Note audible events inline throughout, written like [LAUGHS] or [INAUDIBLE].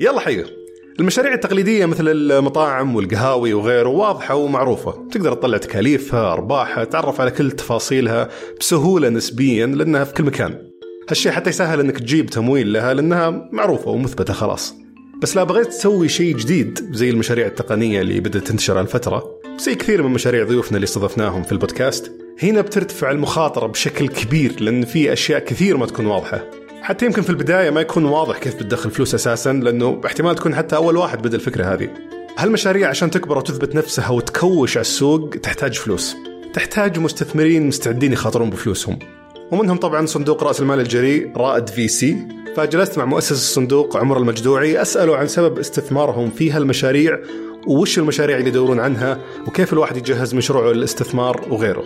يلا حيو المشاريع التقليدية مثل المطاعم والقهاوي وغيره واضحة ومعروفة. تقدر تطلع تكاليفها أرباحها تعرف على كل تفاصيلها بسهولة نسبيا لأنها في كل مكان. هالشيء حتى يسهل أنك تجيب تمويل لها لأنها معروفة ومثبتة خلاص. بس لا بغيت تسوي شيء جديد زي المشاريع التقنية اللي بدأت تنتشر هالفترة. زي كثير من مشاريع ضيوفنا اللي استضفناهم في البودكاست. هنا بترتفع المخاطرة بشكل كبير لأن في أشياء كثير ما تكون واضحة. حتى يمكن في البداية ما يكون واضح كيف بتدخل فلوس أساسا لأنه احتمال تكون حتى أول واحد بدأ الفكرة هذه. هالمشاريع عشان تكبر وتثبت نفسها وتكوش على السوق تحتاج فلوس. تحتاج مستثمرين مستعدين يخاطرون بفلوسهم. ومنهم طبعا صندوق رأس المال الجريء رائد في سي. فجلست مع مؤسس الصندوق عمر المجدوعي أسأله عن سبب استثمارهم في هالمشاريع وش المشاريع اللي يدورون عنها وكيف الواحد يجهز مشروعه للاستثمار وغيره.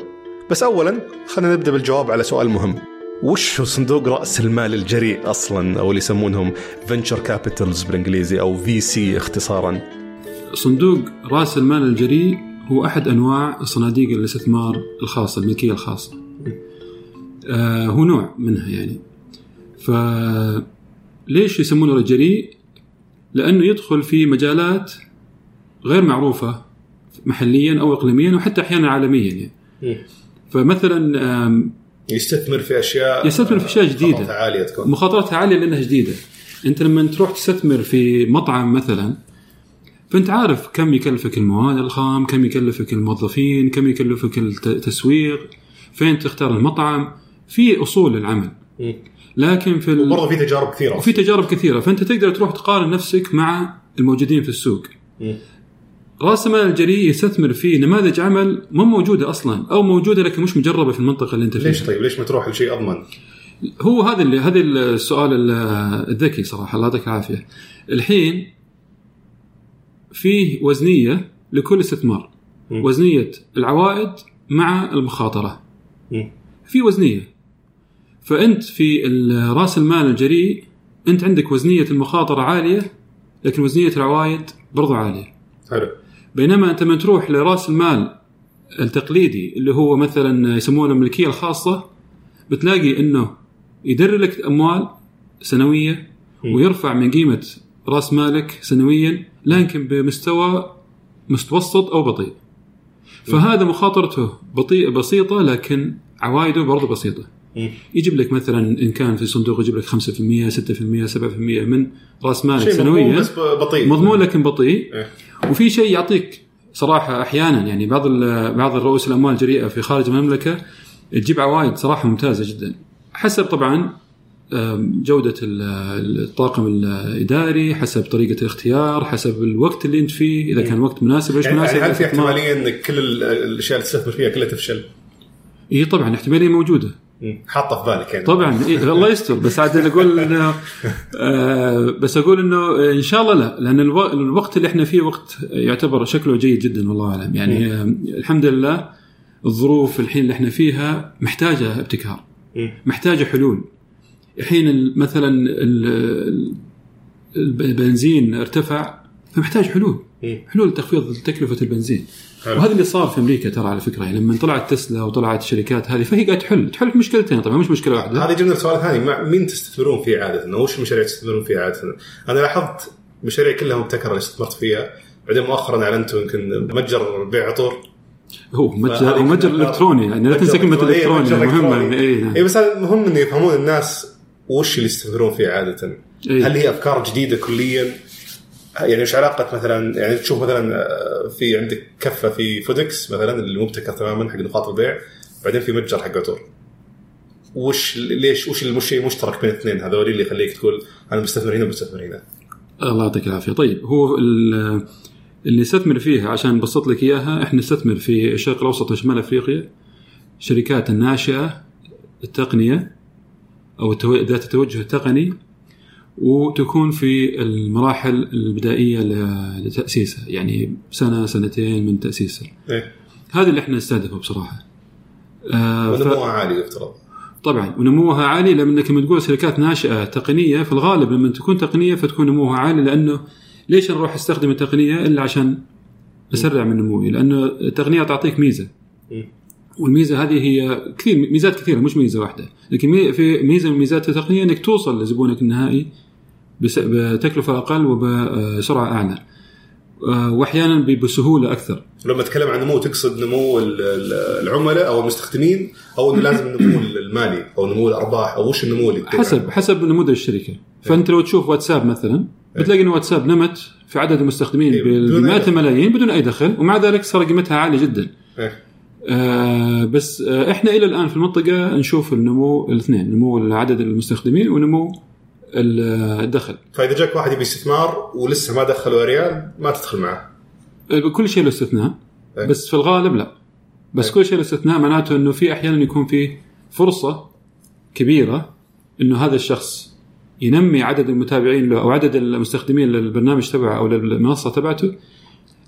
بس اولا خلينا نبدأ بالجواب على سؤال مهم. وش هو صندوق رأس المال الجريء أصلا؟ أو اللي يسمونهم venture capitals بالإنجليزي أو VC اختصارا. صندوق رأس المال الجريء هو أحد أنواع صناديق الاستثمار الخاصة الملكية الخاصة. آه هو نوع منها يعني. ف ليش يسمونه الجريء؟ لأنه يدخل في مجالات غير معروفة محليا أو اقليميا وحتى أحيانا عالميا يعني. فمثلا يستثمر في أشياء يستثمر في أشياء جديدة. مخاطرتها عالية تكون. مخاطرتها عالية لأنها جديدة. أنت لما تروح تستثمر في مطعم مثلا فأنت عارف كم يكلفك المواد الخام كم يكلفك الموظفين كم يكلفك التسويق فين تختار المطعم. في أصول للعمل. لكن في ال... وبرضه في تجارب كثيرة. وفي تجارب كثيرة. فأنت تقدر تروح تقارن نفسك مع الموجودين في السوق. راس المال الجريء يستثمر في نماذج عمل مو موجودة أصلا أو موجودة لكن مش مجربة في المنطقة اللي أنت فيها ليش طيب ليش ما تروح لشيء أضمن؟ هو هذا اللي هذا السؤال الذكي صراحة الله يعطيك العافية. الحين فيه وزنية لكل استثمار م. وزنية العوائد مع المخاطرة. م. في وزنية فأنت في رأس المال الجريء أنت عندك وزنية المخاطرة عالية لكن وزنية العوائد برضو عالية. حلو بينما أنت من تروح لرأس المال التقليدي اللي هو مثلا يسمونه الملكية الخاصة بتلاقي إنه يدر لك أموال سنوية ويرفع من قيمة رأس مالك سنويا لكن بمستوى متوسط أو بطيء. فهذا مخاطرته بطيئه بسيطة لكن عوائده برضه بسيطة. يجيب لك مثلا إن كان في صندوق يجيب لك 5% 6% 7% من رأس مالك سنويا بس بطيء مضمون لكن بطيء إيه. وفي شيء يعطيك صراحة أحيانا يعني بعض بعض الرؤوس الأموال الجريئة في خارج المملكة تجيب عوائد صراحة ممتازة جدا حسب طبعا جودة الطاقم الإداري حسب طريقة الاختيار حسب الوقت اللي أنت فيه إذا كان وقت مناسب إيش يعني مناسب هل في احتمالية أن كل الأشياء اللي تستثمر فيها كلها تفشل؟ إي طبعا احتمالية موجودة حاطه في بالك يعني. طبعا إيه الله يستر. بس عاد أقول إنه آه بس أقول إنه إن شاء الله لا لأن ألو... الوقت اللي إحنا فيه وقت يعتبر شكله جيد جدا والله أعلم. يعني آه الحمد لله الظروف الحين اللي إحنا فيها محتاجة ابتكار. محتاجة حلول. الحين مثلا البنزين ارتفع فمحتاج حلول. حلول تخفيض تكلفة البنزين. حلو. وهذا اللي صار في أمريكا ترى على فكرة يعني لما طلعت تسلا وطلعت الشركات هذه فهي قاعدة تحل. تحل مشكلتين طبعا مش مشكلة واحدة. هذه جبنا سؤال ثاني مع مين تستثمرون فيه عاده؟ وش المشاريع تستثمرون فيها عاده؟ أنا لاحظت مشاريع كلها مبتكرة اللي استثمرت فيها بعدين مؤخرا أعلنتوا يمكن متجر بيع عطور. هو متجر متجر إلكتروني يعني لا تنسى كلمة إلكتروني. مهمة. اي بس مهم انه يفهمون الناس وش اللي يستثمرون فيه عاده إيه؟ هل هي أفكار جديدة كليا؟ يعني إيش علاقة مثلا يعني تشوف مثلا في عندك كفة في فودكس مثلا اللي مبتكر تماما حق نقاط البيع بعدين في متجر حق عطور وش ليش وش الشيء المشترك بين الاثنين هذول اللي يخليك تقول أنا بستثمر هنا وبستثمر هنا. الله يعطيك العافية. طيب هو اللي نستثمر فيها عشان نبسط لك إياها إحنا نستثمر في الشرق الأوسط وشمال أفريقيا شركات الناشئه التقنية أو ذات التوجه التقني وتكون في المراحل البدائية لتأسيسها يعني سنة سنتين من تأسيسها. إيه؟ هذا اللي إحنا نستهدفه بصراحة. آه ونموها ف... عالي يفترض. طبعا ونموها عالي لأنك لما تقول شركات ناشئة تقنية في الغالب لما تكون تقنية فتكون نموها عالي لأنه ليش أروح استخدم التقنية إلا عشان اسرع من نموي لأنه التقنية تعطيك ميزة. والميزة هذه هي كثير ميزات كثيرة مش ميزة واحدة لكن في ميزة من ميزات التقنية إنك توصل لزبونك النهائي بتكلفة أقل وبسرعة أعلى آه، وأحيانا بسهولة أكثر لما تتكلم عن نمو تقصد نمو ال- ال- العملاء أو المستخدمين أو إنه لازم النمو المالي أو نمو الأرباح أو وش النمو اللي حسب؟ حسب نموذج الشركة فأنت لو تشوف واتساب مثلا بتلاقي ان واتساب نمت في عدد المستخدمين إيه، بمئات. الملايين بدون أي دخل ومع ذلك صار قيمتها عالية جدا إيه. آه بس آه إحنا إلى الآن في المنطقة نشوف النمو الاثنين نمو عدد المستخدمين ونمو الدخل. فاذا جاك واحد يبي استثمار ولسه ما دخلوا ريال ما تدخل معه. آه، كل شيء له استثناء. إيه. بس في الغالب لا. بس إيه. كل شيء له استثناء معناته إنه في أحيانا يكون في فرصة كبيرة إنه هذا الشخص ينمي عدد المتابعين له أو عدد المستخدمين للبرنامج تبعه أو للمنصة تبعته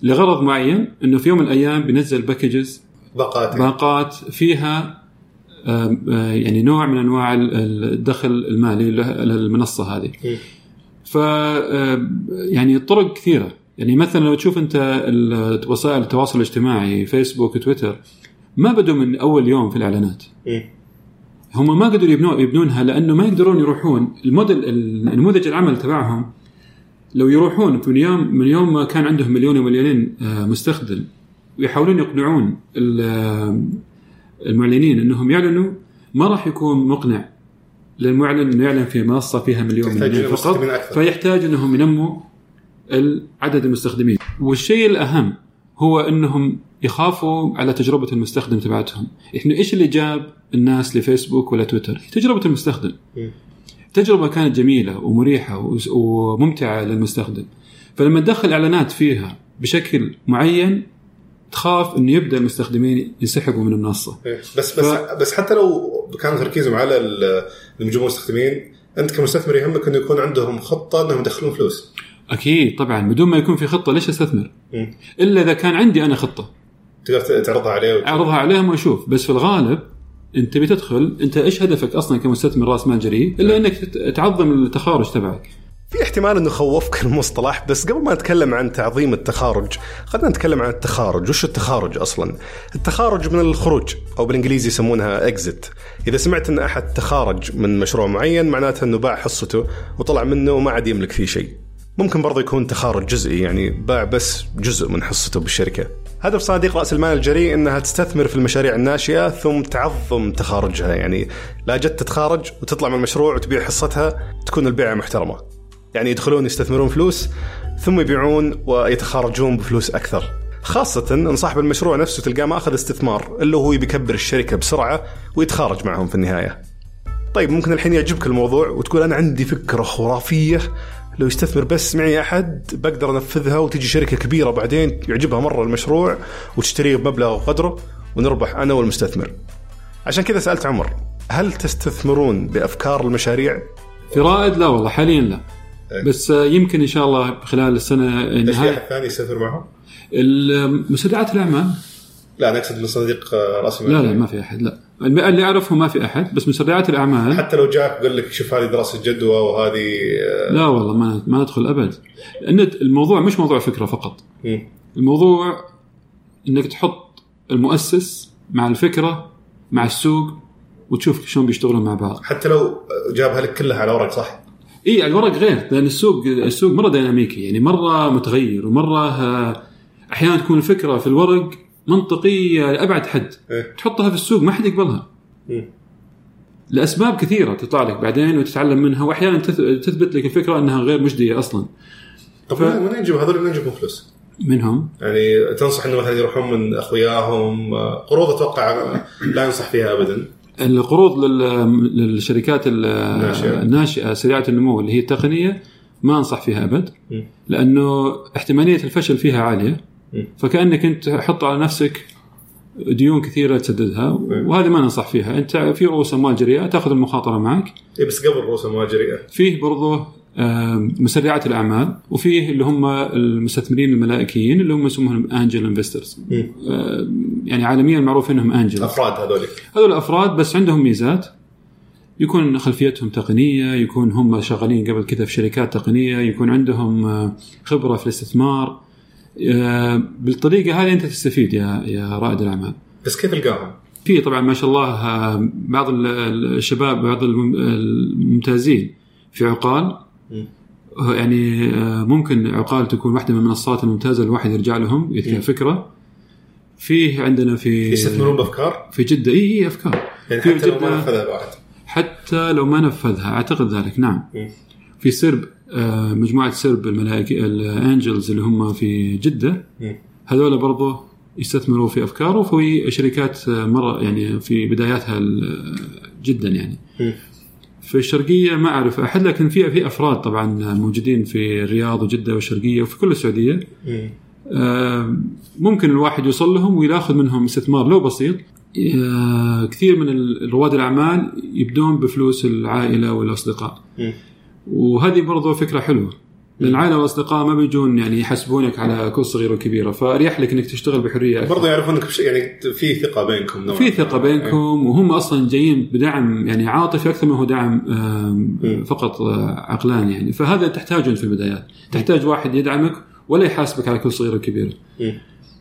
لغرض معين إنه في يوم من الأيام بينزل باكجز باقات. باقات فيها يعني نوع من أنواع ال- ال- الدخل المالي للمنصة هذه. مم. ف آه، يعني الطرق كثيرة يعني مثلا لو تشوف أنت وسائل التواصل الاجتماعي فيسبوك وتويتر ما بدوا من أول يوم في الإعلانات مم. هم ما قدروا يبنون يبنونها لأنه ما يقدرون يروحون الموديل النموذج العمل تبعهم لو يروحون من يوم من يوم ما كان عندهم مليون ومليونين آه، مستخدم ويحاولون يقنعون ال- آه، المعلنين أنهم يعلنوا ما راح يكون مقنع للمعلن إنه يعلن في منصة فيها مليون مليون فقط. فيحتاج أنهم ينموا عدد المستخدمين. والشيء الأهم هو أنهم يخافوا على تجربة المستخدم تبعتهم. إحنا إيش اللي جاب الناس لفيسبوك ولا تويتر؟ تجربة المستخدم. مم. تجربة كانت جميلة ومريحة وس- وممتعة للمستخدم. فلما تدخل إعلانات فيها بشكل معين تخاف إنه يبدأ المستخدمين ينسحبوا من المنصة. إيه. بس بس بس حتى لو كان تركيزهم على الجمهور المستخدمين أنت كمستثمر يهمك إنه يكون عندهم خطة إنهم يدخلون فلوس. أكيد طبعا بدون ما يكون في خطة ليش أستثمر؟ مم. إلا إذا كان عندي أنا خطة. تقدر تعرضها عليه وت- أعرضها عليهم وأشوف. بس في الغالب أنت بتدخل أنت إيش هدفك أصلا كمستثمر رأس مال جريء؟ إلا إنك تت- تعظم التخارج تبعك. في احتمال إنه خوفك المصطلح بس قبل ما نتكلم عن تعظيم التخارج خلينا نتكلم عن التخارج. وش التخارج أصلا؟ التخارج من الخروج أو بالإنجليزي يسمونها اكزit إذا سمعت إن أحد تخارج من مشروع معين معناته إنه باع حصته وطلع منه وما عاد يملك فيه شيء. ممكن برضه يكون تخارج جزئي يعني باع بس جزء من حصته بالشركة. هدف صناديق رأس المال الجريء إنها تستثمر في المشاريع الناشئة ثم تعظم تخارجها. يعني لا جت تتخارج وتطلع من المشروع وتبيع حصتها تكون البيعه محترمة. يعني يدخلون يستثمرون فلوس ثم يبيعون ويتخارجون بفلوس أكثر خاصة إن صاحب المشروع نفسه تلقاه ما أخذ استثمار إلا هو يبي يكبر الشركة بسرعة ويتخارج معهم في النهاية. طيب ممكن الحين يعجبك الموضوع وتقول أنا عندي فكرة خرافية لو يستثمر بس معي أحد بقدر أنفذها وتجي شركة كبيرة بعدين يعجبها مرة المشروع وتشتريه بمبلغ وقدره ونربح أنا والمستثمر. عشان كذا سألت عمر هل تستثمرون بأفكار المشاريع؟ في رائد لا والله حاليا لا. بس آه، يمكن إن شاء الله خلال السنة إيش في نهايه احد ثاني يستثمر معهم؟ مسدعات الأعمال. لا أنا أقصد من صناديق آه، رأس المال. لا لا ما في أحد لا. اللي اعرفه ما في أحد بس مسرعات الأعمال. حتى لو جاك قال لك شوف هذه دراسة جدوى وهذه آه، لا والله ما ما ندخل أبد. لأن الموضوع مش موضوع فكرة فقط. مم. الموضوع إنك تحط المؤسس مع الفكرة مع السوق وتشوف شلون بيشتغلون مع بعض. حتى لو جابها لك كلها على ورق صح؟ إي الورق غير لأن السوق السوق مرة ديناميكي يعني مرة متغير ومرة آه، أحيانا تكون الفكرة في الورق منطقية لأبعد حد إيه. تحطها في السوق ما حد يقبلها مم. لأسباب كثيرة تطلع لك بعدين وتتعلم منها وأحيانا تث- تثبت لك الفكرة أنها غير مجدية أصلا طب ف- من وين يجيبوا هذول من يجيبون فلوس؟ منهم يعني تنصح إنه مثلا يروحون من أخوياهم آه، قروض أتوقع لا ينصح فيها ابدا القروض لل- للشركات. الناشئة سريعة النمو اللي هي التقنية ما أنصح فيها أبد. لأنه احتمالية الفشل فيها عالية. فكأنك أنت حط على نفسك ديون كثيرة تسددها. وهذه ما ننصح فيها. أنت في رؤوس أموال جريئة تأخذ المخاطرة معك. إيه بس قبل رؤوس أموال جريئة. فيه برضه مسرعات الأعمال وفيه اللي هم المستثمرين الملائكيين اللي هم يسمونهم angel investors. يعني عالميا معروف إنهم angel أفراد هذول. هذول الافراد بس عندهم ميزات. يكون خلفيتهم تقنية يكون هم شغالين قبل كذا في شركات تقنية يكون عندهم خبرة في الاستثمار. بالطريقة هذه أنت تستفيد يا يا رائد الأعمال. بس كيف القاهم؟ في طبعا ما شاء الله بعض ال- الشباب بعض الم- الممتازين في عقال. يعني آه، ممكن عقال تكون واحدة من المنصات الممتازة الواحد يرجع لهم كفكره فيه عندنا في يستثمرون بأفكار؟ في جدة. اي اي أفكار. يعني حتى لو ما جدة- نفذها الواحد حتى لو ما نفذها أعتقد ذلك. نعم. في سرب آه، مجموعة سرب الملائكة الأنجلز اللي هم في جدة. هذول برضه يستثمروا في أفكار وفي شركات آه، مرة يعني في بداياتها جدا يعني. في الشرقية ما أعرف أحد لكن في في أفراد طبعا موجودين في الرياض وجدة والشرقية وفي كل السعودية. آه، ممكن الواحد يوصل لهم وياخذ منهم استثمار لو بسيط آه، كثير من رواد الأعمال يبدون بفلوس العائلة والأصدقاء مم. وهذه برضو فكرة حلوة العائله والأصدقاء ما بيجون يعني يحسبونك على كل صغيره وكبيره فأريح لك إنك تشتغل بحرية أكثر. برضه يعرفونك بش... يعني في ثقة بينكم نوعاً في. ثقة بينكم وهم أصلا جايين بدعم يعني عاطفي أكثر ما هو دعم مم. فقط آه، عقلاني يعني فهذا تحتاجه في البدايات تحتاج واحد يدعمك ولا يحاسبك على كل صغيره وكبيره.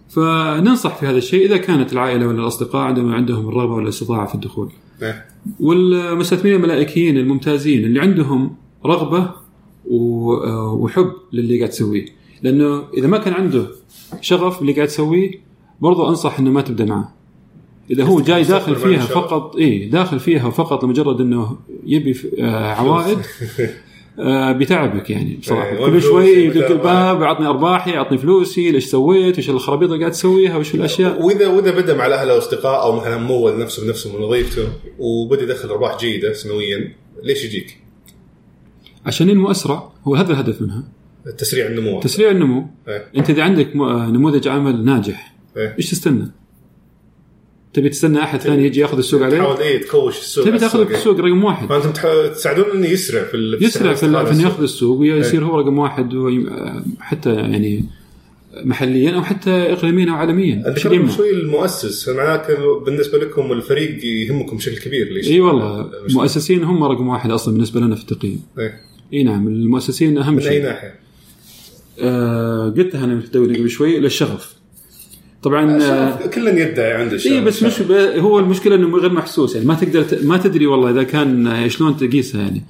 فننصح في هذا الشيء إذا كانت العائلة ولا الأصدقاء عندهم عندهم الرغبة والاستطاعه في الدخول إيه. والمستثمرين الملائكيين الممتازين اللي عندهم رغبة وحب للي قاعد تسويه. لأنه إذا ما كان عنده شغف اللي قاعد تسويه برضو أنصح إنه ما تبدأ معه. إذا هو جاي داخل فيها. فقط اي داخل فيها فقط لمجرد إنه يبي آه، عوائد [LAUGHS] آه، بيتعبك يعني بصراحة. إيه، كل شوي يدق يبدأ الباب يعطني أرباحي يعطني فلوسي ليش سويت وش الخرابيط اللي قاعد تسويها وش الأشياء. واذا وإذا بدأ مع الأهل والأصدقاء أو مثلا مول نفسه بنفسه من وظيفته وبدا يدخل أرباح جيدة سنويا ليش يجيك؟ عشان ينمو أسرع هو هذا الهدف منها تسريع النمو تسريع النمو إيه. أنت إذا عندك آه، نموذج عمل ناجح إيه. إيش تستنى؟ تبي تستنى أحد ثاني يجي ياخذ السوق عليك؟ تحاول إيه تكوش السوق تبي تاخذ السوق. رقم واحد فأنتم تساعدون إنه يسرع في ال- يسرع في, في إنه. ياخذ السوق ويصير هو رقم واحد وي- حتى يعني محليا أو حتى اقليميا أو عالميا ذكرت؟ شوي المؤسس معناته بالنسبة لكم الفريق يهمكم بشكل كبير ليش؟ إي والله المؤسسين هم رقم واحد أصلا بالنسبة لنا في التقييم إيه. إي نعم المؤسسين أهم من أي شيء. ناحية؟ آه قلتها أنا في الدوري قبل شوي للشغف. طبعا آه شوف، كل يدعي عنده شيء إي بس مش ب... هو المشكلة إنه غير محسوس يعني ما تقدر ت... ما تدري والله إذا كان آه، شلون تقيسها يعني.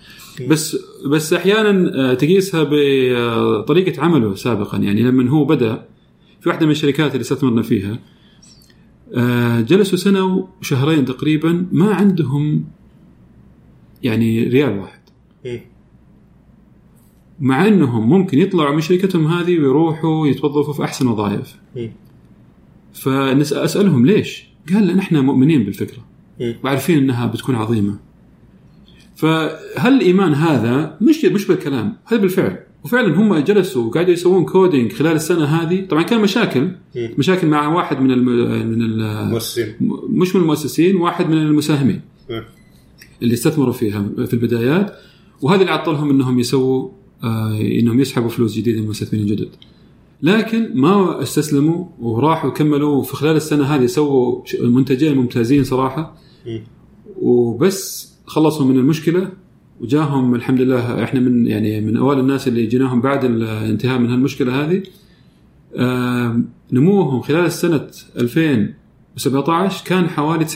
بس بس أحيانا آه، تقيسها بطريقه عمله سابقا. يعني لما هو بدأ في واحدة من الشركات اللي استثمرنا فيها آه، جلسوا سنة وشهرين تقريبا ما عندهم يعني ريال واحد. مع أنهم ممكن يطلعوا من شركتهم هذه ويروحوا يتوظفوا في أحسن وظائف مم. فاسالهم ليش؟ قال لأن إحنا مؤمنين بالفكرة. وعارفين إنها بتكون عظيمة. فهل الإيمان هذا مش مش بالكلام، هذا بالفعل، وفعلا هم جلسوا وقاعدوا يسوون كودينج خلال السنة هذه، طبعا كان مشاكل. مشاكل مع واحد من الم... من ال... مؤسسين مش من المؤسسين، واحد من المساهمين. اللي استثمروا فيها في البدايات وهذا اللي عطلهم إنهم يسووا إنهم يسحبوا فلوس جديدة من المستثمرين الجدد. لكن ما استسلموا وراحوا كملوا في خلال السنة هذه سووا منتجين ممتازين صراحة. وبس خلصوا من المشكلة وجاهم الحمد لله إحنا من يعني من اوائل الناس اللي جيناهم بعد الانتهاء من هالمشكلة هذه آم، نموهم خلال السنة 2017 كان حوالي 900%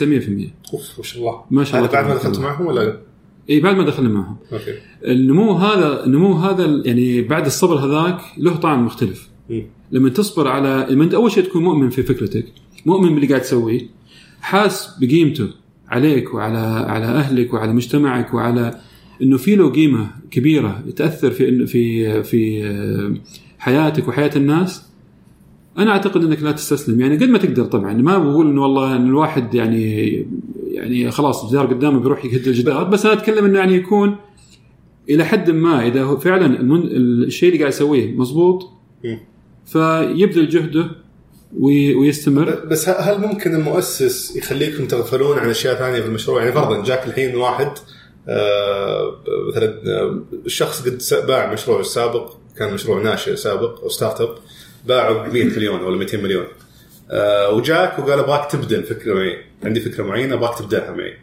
أوف ما شاء الله ما شاء الله هذا بعد ما دخلت. معهم ولا؟ اي بعد ما دخلنا معهم. أوكي. النمو هذا النمو هذا يعني بعد الصبر هذاك له طعم مختلف. مم. لما تصبر على لما أنت أول شيء تكون مؤمن في فكرتك مؤمن باللي قاعد تسويه حاس بقيمته عليك وعلى على أهلك وعلى مجتمعك وعلى إنه في له قيمة كبيرة تأثر في في في آه، حياتك وحياة الناس. أنا أعتقد إنك لا تستسلم. يعني قد ما تقدر طبعا. ما بقول إنه والله إن الواحد يعني يعني خلاص جدار قدامه بيروح يهد الجدار بس أنا أتكلم إنه يعني يكون إلى حد ما إذا هو فعلا المن... الشيء اللي قاعد يسويه مزبوط مم. فيبذل جهده وي... ويستمر. بس هل ممكن المؤسس يخليكم تغفلون عن أشياء ثانية في المشروع؟ يعني فرضا جاك الحين واحد آه، مثلا آه، الشخص قد س- باع مشروعه السابق كان مشروع ناشئ سابق أو startup باعه ب 100 مليون ولا 200 مليون. وجاك وقال أبغاك تبدا الفكرة معي. عندي فكرة معينة أبغاك تبداها معي.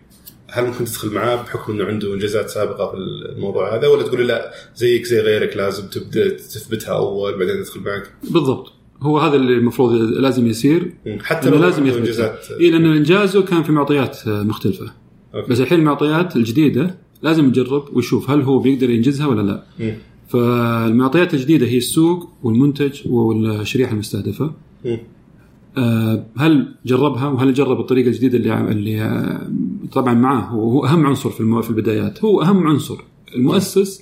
هل ممكن تدخل معاه بحكم إنه عنده انجازات سابقة في الموضوع هذا ولا تقول لا زيك زي غيرك لازم تبدأ تثبتها أول بعدين ندخل معك؟ بالضبط. هو هذا اللي المفروض لازم يصير. حتى لو لازم يثبت. انجازات اي لأنه إنجازه كان في معطيات آه، مختلفة. أوكي. بس الحين المعطيات الجديدة لازم يجرب ويشوف هل هو بيقدر ينجزها ولا لا. مم. فالمعطيات الجديدة هي السوق والمنتج والشريحة المستهدفة. آه، هل جربها وهل جرب الطريقة الجديدة اللي اللي آه، طبعا معاه هو أهم عنصر في في البدايات. هو أهم عنصر. المؤسس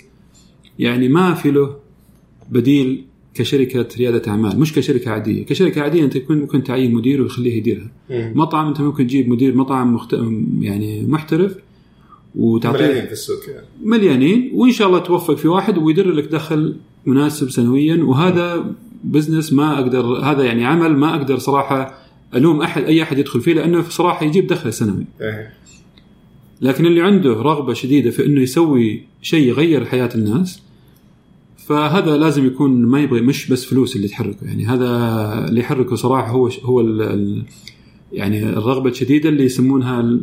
يعني ما في له بديل كشركة ريادة أعمال مش كشركة عادية. كشركة عادية أنت ممكن تعين مدير ويخليه يديرها. مطعم أنت ممكن تجيب مدير مطعم مخت... يعني محترف وتعطيه ملايين في السوق يعني. مليانين وإن شاء الله توفق في واحد ويدر لك دخل مناسب سنويا. وهذا بزنس ما أقدر هذا يعني عمل ما أقدر صراحة ألوم احد أي أحد يدخل فيه لأنه صراحة يجيب دخل سنوي إيه. لكن اللي عنده رغبة شديدة في إنه يسوي شيء يغير حياة الناس فهذا لازم يكون ما يبغى مش بس فلوس اللي تحركه يعني هذا اللي يحركه صراحة هو هو ال ال يعني الرغبة الشديدة اللي يسمونها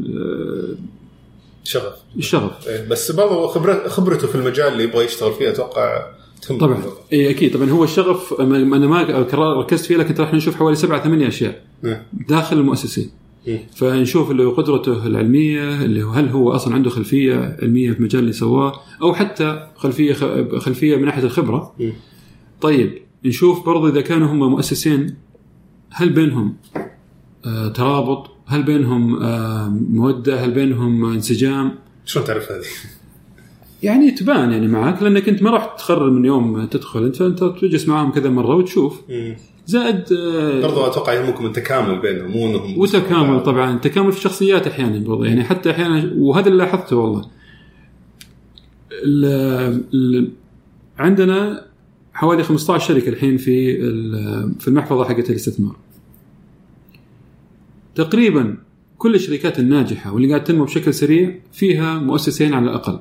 شغف الشغف إيه. بس برضه خبرته في المجال اللي يبغى يشتغل فيه أتوقع تهم طبعا إي أكيد طبعا هو الشغف أنا ما ركزت فيه لكن راح نشوف حوالي سبعة ثمانية أشياء إيه. داخل المؤسسين مم. فنشوف اللي قدرته العلمية اللي هو هل هو أصلا عنده خلفية علمية في المجال اللي سواه أو حتى خلفية خلفية من ناحية الخبرة مم. طيب نشوف برضه إذا كانوا هم مؤسسين هل بينهم آه ترابط هل بينهم آه مودة هل بينهم انسجام شلون تعرف هذه؟ يعني تبان يعني معك لأنك أنت ما راح تقرر من يوم تدخل. انت أنت تجلس معاهم كذا مرة وتشوف. مم. زائد آه، برضه أتوقع يهمكم التكامل بينهم مو إنهم وتكامل طبعا. تكامل في الشخصيات أحيانا برضه يعني حتى أحيانا وهذا اللي لاحظته والله. ال ال عندنا حوالي 15 شركة الحين في في المحفظة حقت الاستثمار. تقريبا كل الشركات الناجحة واللي قاعد تنمو بشكل سريع فيها مؤسسين على الأقل.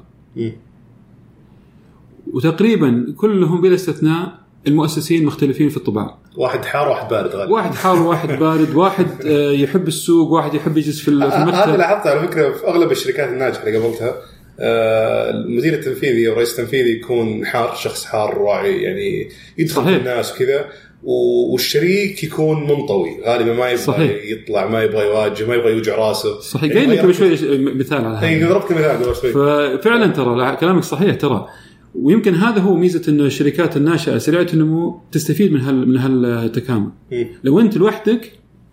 وتقريبا كلهم بلا استثناء المؤسسين مختلفين في الطباع واحد حار واحد بارد غالبا. واحد حار وواحد بارد واحد آه، يحب السوق واحد يحب يجلس في في هذا المكتب. لاحظته على فكرة في أغلب الشركات الناجحة اللي قابلتها آه، المدير التنفيذي أو الرئيس التنفيذي يكون حار شخص حار واعي يعني يدخل صحيح. الناس وكذا. والشريك يكون منطوي غالبا ما يبغى صحيح. يطلع ما يبغى يواجه ما يبغى يوجع راسه. صحيح. يعني قايل لك قبل شوي مثال على اي هذا. ضربت مثال قبل شوي. ففعلا ترى لا، كلامك صحيح ترى. ويمكن هذا هو ميزة انه الشركات الناشئة سريعة النمو تستفيد من هال من هالتكامل. مم. لو أنت لوحدك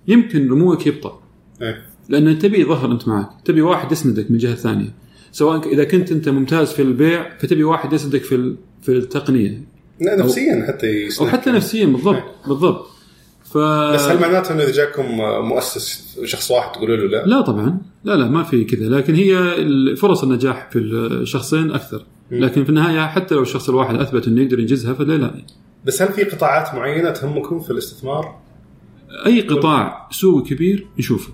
يمكن نموك يبطأ. إيه. لأن تبي ظهر أنت معك تبي واحد يسندك من الجهه الثانية سواء إذا كنت أنت ممتاز في البيع فتبي واحد يسندك في في التقنية. لا، نفسيا حتى أو يسلك. حتى نفسيا بالضبط بالضبط. ف بس هل معناته إنه إذا جاكم مؤسس شخص واحد تقولوا له لا؟ لا طبعا. لا لا ما في كذا. لكن هي فرص النجاح في الشخصين أكثر. لكن في النهاية حتى لو الشخص الواحد أثبت إنه يقدر ينجزها فليه لا. بس هل في قطاعات معينة تهمكم في الاستثمار؟ أي قطاع سوق كبير نشوفه.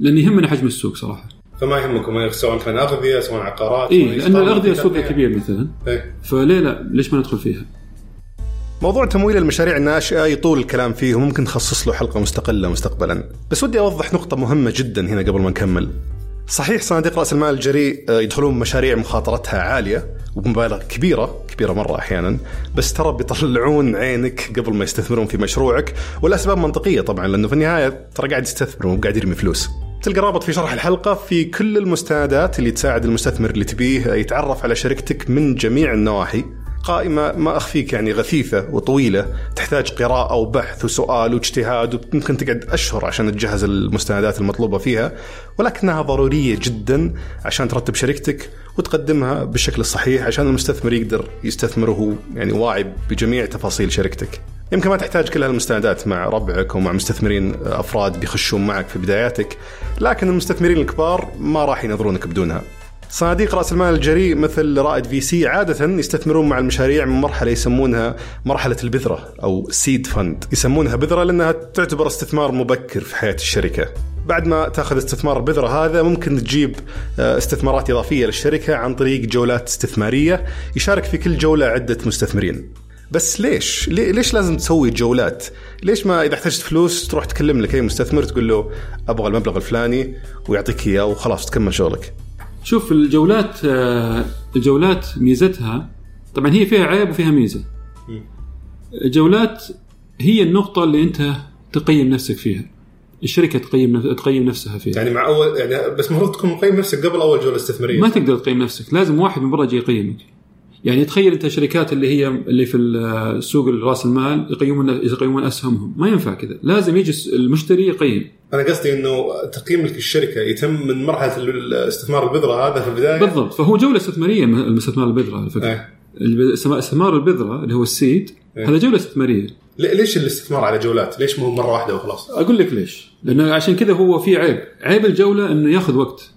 لأن يهمنا حجم السوق صراحة. فما يهمكم سواء كان أغذية سواء عقارات اي لأن الأغذية سوقها. كبير مثلا. إيه. فليه لا ليش ما ندخل فيها؟ موضوع تمويل المشاريع الناشئة يطول الكلام فيه وممكن نخصص له حلقة مستقلة مستقبلا. بس ودي أوضح نقطة مهمة جدا هنا قبل ما نكمل. صحيح صناديق رأس المال الجريء آه، يدخلون مشاريع مخاطرتها عالية وبمبالغ كبيرة كبيرة مرة أحيانا بس ترى بيطلعون عينك قبل ما يستثمرون في مشروعك والأسباب منطقية طبعا لأنه في النهاية ترى قاعد يستثمر مو قاعد يرمي فلوس. تلقى رابط في شرح الحلقة في كل المستندات اللي تساعد المستثمر اللي تبيه يتعرف على شركتك من جميع النواحي. قائمة ما أخفيك يعني غثيثة وطويلة تحتاج قراءة وبحث وسؤال واجتهاد وممكن تقعد أشهر عشان تجهز المستندات المطلوبة فيها ولكنها ضرورية جدا عشان ترتب شركتك وتقدمها بالشكل الصحيح عشان المستثمر يقدر يستثمر وهو يعني واعي بجميع تفاصيل شركتك يمكن ما تحتاج كل هالمستندات مع ربعك ومع مستثمرين أفراد بيخشون معك في بداياتك، لكن المستثمرين الكبار ما راح ينظرونك بدونها. صناديق رأس المال الجريء مثل رائد في سي عادة يستثمرون مع المشاريع من مرحلة يسمونها مرحلة البذرة أو سيد فند، يسمونها بذرة لأنها تعتبر استثمار مبكر في حياة الشركة. بعد ما تأخذ استثمار البذرة هذا ممكن تجيب آه، استثمارات إضافية للشركة عن طريق جولات استثمارية يشارك في كل جولة عدة مستثمرين. بس ليش؟ ليش لازم تسوي جولات؟ ليش ما إذا احتجت فلوس تروح تكلم لك أي مستثمر تقول له أبغى المبلغ الفلاني ويعطيك إياه وخلاص تكمل شغلك. شوف الجولات آه، الجولات ميزتها طبعا هي فيها عيب وفيها ميزة. الجولات هي النقطة اللي أنت تقيم نفسك فيها. الشركة تقيم تقيم نفسها فيها. يعني مع أول يعني بس المفروض تكون مقيم نفسك قبل أول جولة استثمارية. ما تقدر تقيم نفسك لازم واحد من برا يجي يقيمك. يعني تخيل انت الشركات اللي هي اللي في السوق راس المال يقيمون يقيمون أسهمهم ما ينفع كذا لازم يجي المشتري يقيم أنا قصدي إنه تقييم الشركة يتم من مرحلة الاستثمار البذرة هذا في البداية بالضبط فهو جولة استثمارية الاستثمار البذرة على فكرة إيه. استثمار البذرة اللي هو السيد إيه. هذا جولة استثمارية ليش الاستثمار على جولات؟ ليش مو مرة واحدة وخلاص؟ أقول لك ليش؟ لأنه عشان كذا هو في عيب، عيب الجولة إنه ياخذ وقت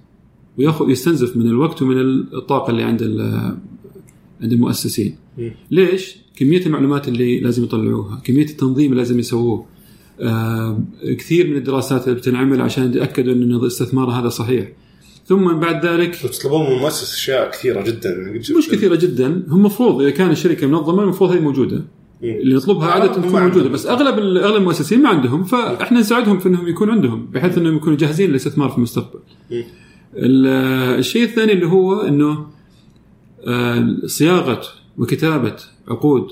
وياخذ يستنزف من الوقت ومن الطاقة اللي عند عند المؤسسين. ليش؟ كمية المعلومات اللي لازم يطلعوها، كمية التنظيم اللي لازم يسووه. آه كثير من الدراسات اللي بتنعمل عشان يتأكدوا إن الاستثمار هذا صحيح. ثم بعد ذلك تطلبون من المؤسس أشياء كثيرة جدا مش كثيرة جدا هم المفروض إذا كان الشركة منظمة المفروض هي موجودة. اللي نطلبها آه، عادة تكون موجودة. بس أغلب أغلب المؤسسين ما عندهم فإحنا نساعدهم في إنهم يكون عندهم بحيث إنهم يكونوا جاهزين للاستثمار في المستقبل. الشيء الثاني اللي هو إنه صياغة وكتابة عقود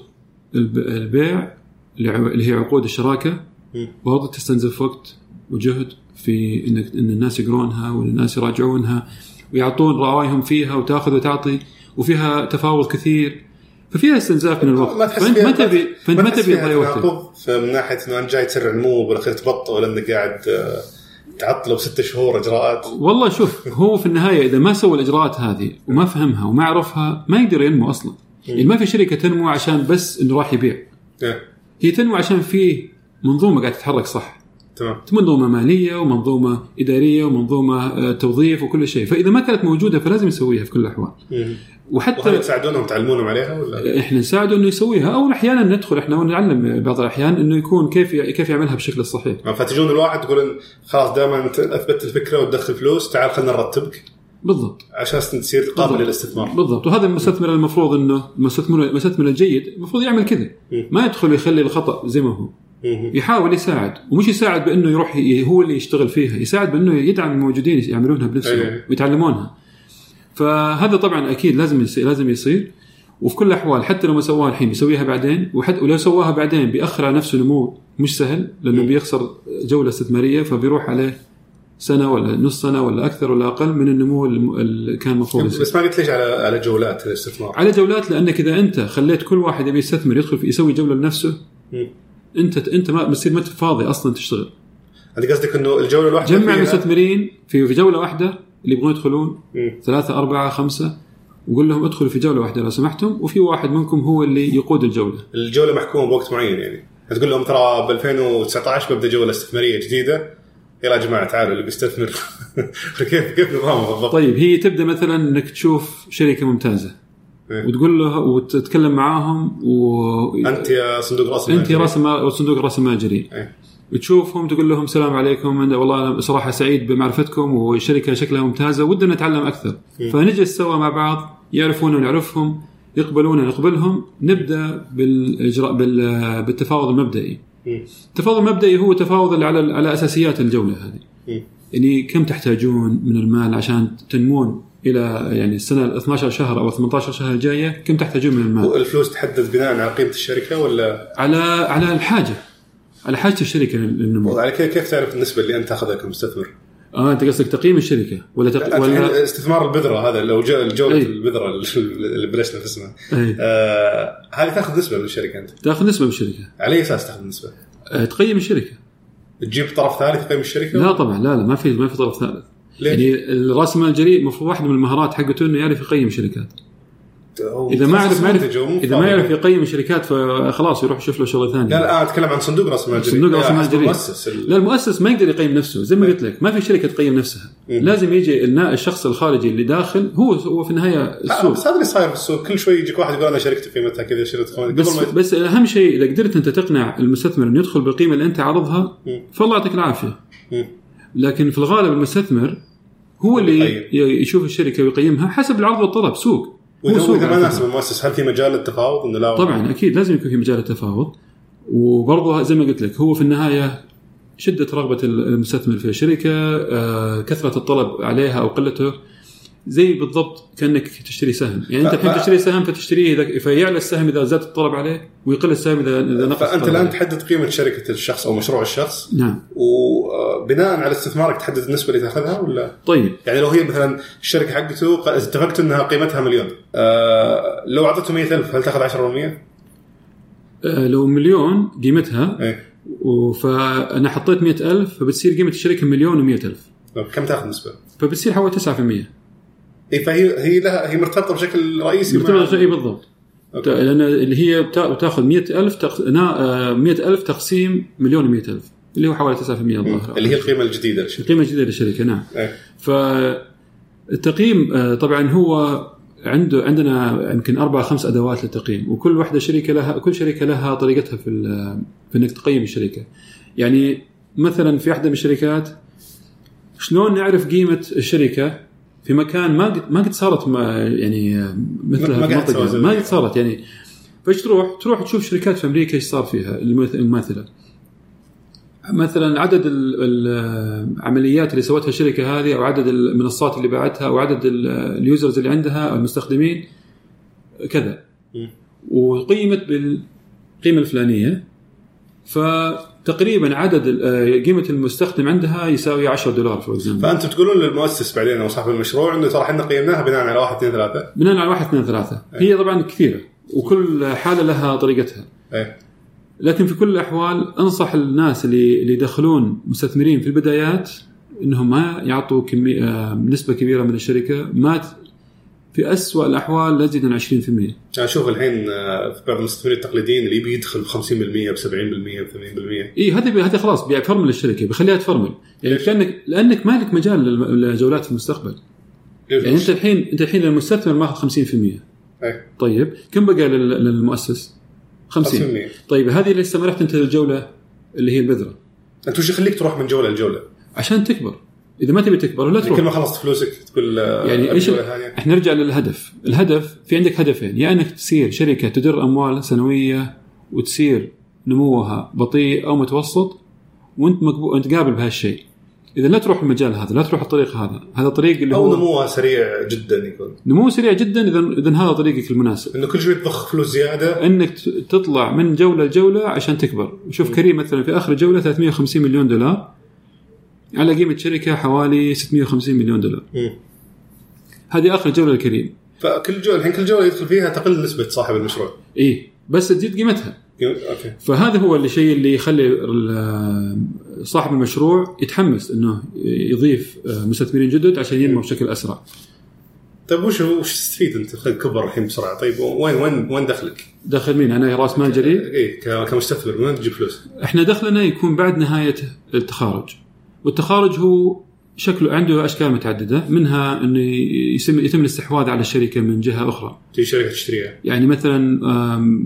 الب- البيع اللي هي عقود الشراكة. مم. برضه تستنزف وقت وجهد في إنك إن الناس يقرونها والناس يراجعونها ويعطون رأيهم فيها وتأخذ وتعطي وفيها تفاوض كثير. ففيها استنزاف من الوقت. ما تحس فأنت ما تبي فأنت ما تبي تضيع وقتك من ناحية إنه انت جاي تسرع النمو وبالاخير تبطئ لأنك قاعد آه، تعطله بست شهور إجراءات. والله شوف هو في النهاية إذا ما سوى الإجراءات هذه وما فهمها وما عرفها ما يقدر ينمو أصلا. يعني ما في شركة تنمو عشان بس إنه راح يبيع. إيه، هي تنمو عشان في منظومة قاعدة تتحرك صح. تمام. منظومة مالية ومنظومة إدارية ومنظومة آه، توظيف وكل شيء. فإذا ما كانت موجودة فلازم يسويها في كل الأحوال. وحتى تساعدونهم تعلمونهم عليها ولا؟ إحنا نساعده إنه يسويها أو أحيانا ندخل إحنا ونعلم بعض الأحيان إنه يكون كيف كيف يعملها بالشكل الصحيح فتجون الواحد تقول خلاص دائما أثبت الفكرة وتدخل فلوس تعال خلينا نرتبك بالضبط عشان تصير قابل. للاستثمار بالضبط وهذا المستثمر المفروض إنه المستثمر المستثمر الجيد المفروض يعمل كذا. ما يدخل يخلي الخطأ زي ما هو. يحاول يساعد ومش يساعد بإنه يروح هو اللي يشتغل فيها يساعد بإنه يدعم الموجودين يعملونها بنفسهم أي. ويتعلمونها فهذا طبعا أكيد لازم يصير لازم يصير وفي كل الأحوال حتى لو ما سواها الحين يسويها بعدين وحتى ولو سواها بعدين بيأخر على نفسه نمو مش سهل لأنه. بيخسر جولة استثمارية فبيروح عليه سنة ولا نص سنة ولا أكثر ولا أقل من النمو اللي كان المفروض بس ما قلت ليش على على جولات الاستثمار؟ على جولات لأنك إذا أنت خليت كل واحد يبي يستثمر يدخل في يسوي جولة لنفسه مم. أنت أنت ما بتصير ما أنت فاضي أصلا تشتغل أنت قصدك إنه الجولة الواحدة جمع في في جولة واحدة اللي يبغون يدخلون مم. ثلاثة أربعة خمسة وقول لهم ادخلوا في جولة واحدة لو سمحتم وفي واحد منكم هو اللي يقود الجولة الجولة محكومة بوقت معين يعني تقول لهم ترى ب 2019 ببدا جولة استثمارية جديدة يلا يا جماعة تعالوا اللي بيستثمر [LAUGHS] كيف كيف نظامه بالضبط؟ طيب هي تبدأ مثلا إنك تشوف شركة ممتازة إيه. وتقول له وتتكلم معاهم و أنت يا صندوق رأس المال أنت رأس صندوق رأس المال الجريء إيه. تشوفهم تقول لهم السلام عليكم أنا والله أنا صراحة سعيد بمعرفتكم والشركة شكلها ممتازة ودنا نتعلم أكثر مم. فنجلس سوا مع بعض يعرفونا ونعرفهم يقبلونا نقبلهم نبدأ بالإجراء بال- بالتفاوض المبدئي مم. التفاوض المبدئي هو تفاوض اللي على على أساسيات الجولة هذه مم. يعني كم تحتاجون من المال عشان تنمون إلى يعني السنة ال 12 شهر أو 18 شهر الجاية كم تحتاجون من المال والفلوس تحدد بناء على قيمة الشركة ولا على على الحاجة على حاجة الشركة للنمو على كيف كيف تعرف النسبة اللي أنت تاخذها كمستثمر؟ آه أنت قصدك تقييم الشركة ولا تق... ولا استثمار البذرة هذا لو جو- جوله أي. البذرة اللي بلشنا في اسمها أي. آه هذه تأخذ نسبة من الشركة أنت تأخذ نسبة من الشركة على أي أساس تأخذ نسبة؟ آه تقيم الشركة تجيب طرف ثالث يقيم الشركة؟ لا طبعا لا لا ما في ما في طرف ثالث ليش؟ يعني راس المال الجريء المفروض واحدة من المهارات حقته إنه يعرف يقيم شركات إذا ما عرف يعرف إذا ما. يعرف يقيم الشركات فخلاص يروح يشوف له شغلة ثانية لا لا أتكلم عن صندوق رأس المال صندوق رأس المال. المؤسس ال- لا المؤسس ما يقدر يقيم نفسه زي ما قلت لك ما في شركة تقيم نفسها مم. لازم يجي النا- الشخص الخارجي اللي داخل هو هو في النهاية السوق بس هذا اللي صاير في السوق كل شوي يجيك واحد يقول أنا شركتي قيمتها كذا شركتي قيمتها بس قبل ما بس أهم شيء إذا قدرت أنت تقنع المستثمر إنه يدخل بالقيمة اللي أنت عارضها. فالله يعطيك العافية. لكن في الغالب المستثمر هو اللي يشوف الشركة ويقيمها حسب العرض والطلب سوق وإذا ما ناسب. المؤسس هل في مجال للتفاوض انه لا طبعا أكيد. لازم يكون في مجال التفاوض. وبرضه زي ما قلت لك هو في النهاية شدة رغبة المستثمر في الشركة آه، كثرة الطلب عليها أو قلته. زي بالضبط كأنك تشتري سهم. يعني أنت الحين تشتري سهم فتشتريه اذا فيعلى السهم إذا زاد الطلب عليه ويقل السهم اذا إذا نقص فأنت الآن. تحدد قيمة شركة الشخص أو مشروع الشخص نعم. وبناء على استثمارك تحدد النسبة اللي تأخذها ولا؟ طيب. يعني لو هي مثلا الشركة حقته اتفقت إنها قيمتها مليون آه لو اعطته 100000 هل تأخذ 10%؟ آه، لو مليون قيمتها إيه. فأنا حطيت مئة ألف فبتصير قيمة الشركة مليون ومئة ألف. كم تأخذ نسبة؟ فبتصير حوالي 9% اي فهي هي لها هي مرتبطة بشكل رئيسي مرتبطة شيء بالضبط أوكي. لأن اللي هي بتا- بتاخذ 100000 تق... نا- آه، 100000 تقسيم مليون و100000 اللي هو حوالي 9% الظاهر اللي هي القيمة الجديدة للشركة القيمة الجديدة للشركة نعم إيه. فالتقييم آه، طبعا هو عنده عندنا يمكن أربع خمس أدوات للتقييم وكل واحدة شركة لها كل شركة لها طريقتها في في إنك تقيم الشركة. يعني مثلا في احدى من الشركات شلون نعرف قيمة الشركة في مكان ما قد ما قد صارت ما يعني آه، مثلها ما في المنطقة ما. قد صارت يعني فايش تروح؟ تروح تشوف شركات في أمريكا إيش صار فيها المماثلة. مثلا عدد ال- العمليات اللي سوتها الشركة هذه أو عدد المنصات اللي باعتها أو عدد ال- ال users اللي عندها أو المستخدمين كذا. وقيمت بالقيمه الفلانية فتقريبا عدد آه، قيمة المستخدم عندها يساوي 10 دولار for example فأنتم تقولون للمؤسس بعدين أو صاحب المشروع إنه ترى إحنا قيمناها بناء على واحد اثنين ثلاثة. بناء على واحد اثنين ثلاثة. هي طبعا كثيرة وكل حالة لها طريقتها. إيه. لكن في كل الأحوال أنصح الناس اللي اللي يدخلون مستثمرين في البدايات إنهم ما يعطوا كمية آه، نسبة كبيرة من الشركة ما في أسوأ الأحوال لا تزيد عن 20% أنا أشوف الحين آه، في بعض المستثمرين التقليديين اللي يبي يدخل ب 50% ب 70% ب 80% إي هذه هذه خلاص بيفرمل الشركة بيخليها تفرمل يعني كانك لأنك ما لك مجال للجولات في المستقبل. يعني أنت الحين أنت الحين المستثمر ماخذ 50% إيه. طيب كم بقى لل- للمؤسس؟ 50 50% طيب هذه اللي استمرت أنت للجولة اللي هي البذرة؟ أنت وش يخليك تروح من جولة لجولة؟ عشان تكبر. إذا ما تبي تكبر لا يعني تروح كل ما خلصت فلوسك تقول آه، يعني إيش. إحنا نرجع للهدف، الهدف في عندك هدفين يا إنك تصير شركة تدر أموال سنوية وتصير نموها بطيء أو متوسط وأنت مقبول أنت قابل بهالشيء. إذا لا تروح المجال هذا، لا تروح الطريق هذا، هذا طريق اللي أو هو نموها سريع جدا يكون. نمو سريع جدا اذا اذا هذا طريقك المناسب. إنه كل شوي تضخ فلوس زيادة. إنك تطلع من جولة لجولة عشان تكبر، شوف كريم مثلا في آخر الجوله 350 مليون دولار. على قيمة شركة حوالي 650 مليون دولار. مم. هذه آخر جولة لكريم. فكل جولة الحين كل جولة يدخل فيها تقل نسبة صاحب المشروع إيه بس تزيد قيمتها. أوكي فهذا هو الشيء اللي يخلي صاحب المشروع يتحمس إنه يضيف مستثمرين جدد عشان ينمو بشكل أسرع. طيب وش وش تستفيد أنت كبر الحين بسرعة طيب وين وين وين دخلك؟ دخل مين؟ أنا راس مال جريء اي كمستثمر من وين تجيب فلوس؟ إحنا دخلنا يكون بعد نهاية التخارج. والتخارج هو شكله عنده أشكال متعددة منها انه يسم- يتم الاستحواذ على الشركة من جهة أخرى. تجي شركة تشتريها يعني مثلا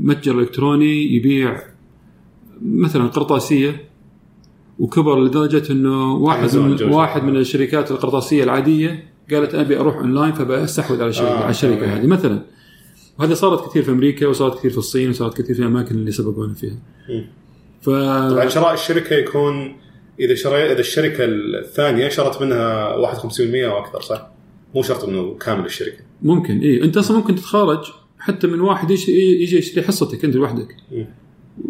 متجر إلكتروني يبيع مثلا قرطاسية وكبر لدرجة أنه واحد من. واحد من الشركات القرطاسية العادية قالت أبي أروح أونلاين فبستحوذ على الشركة آه، على الشركة. هذه مثلا وهذا صارت كثير في أمريكا وصارت كثير في الصين وصارت كثير في الأماكن اللي سبقونا فيها. ف طبعا شراء الشركة يكون إذا شري إذا الشركة الثانية شرت منها 51% أو أكثر صح؟ مو شرط إنه كامل الشركة ممكن اي أنت أصلا ممكن تتخارج حتى من واحد يجي يجي يشتري حصتك أنت لوحدك.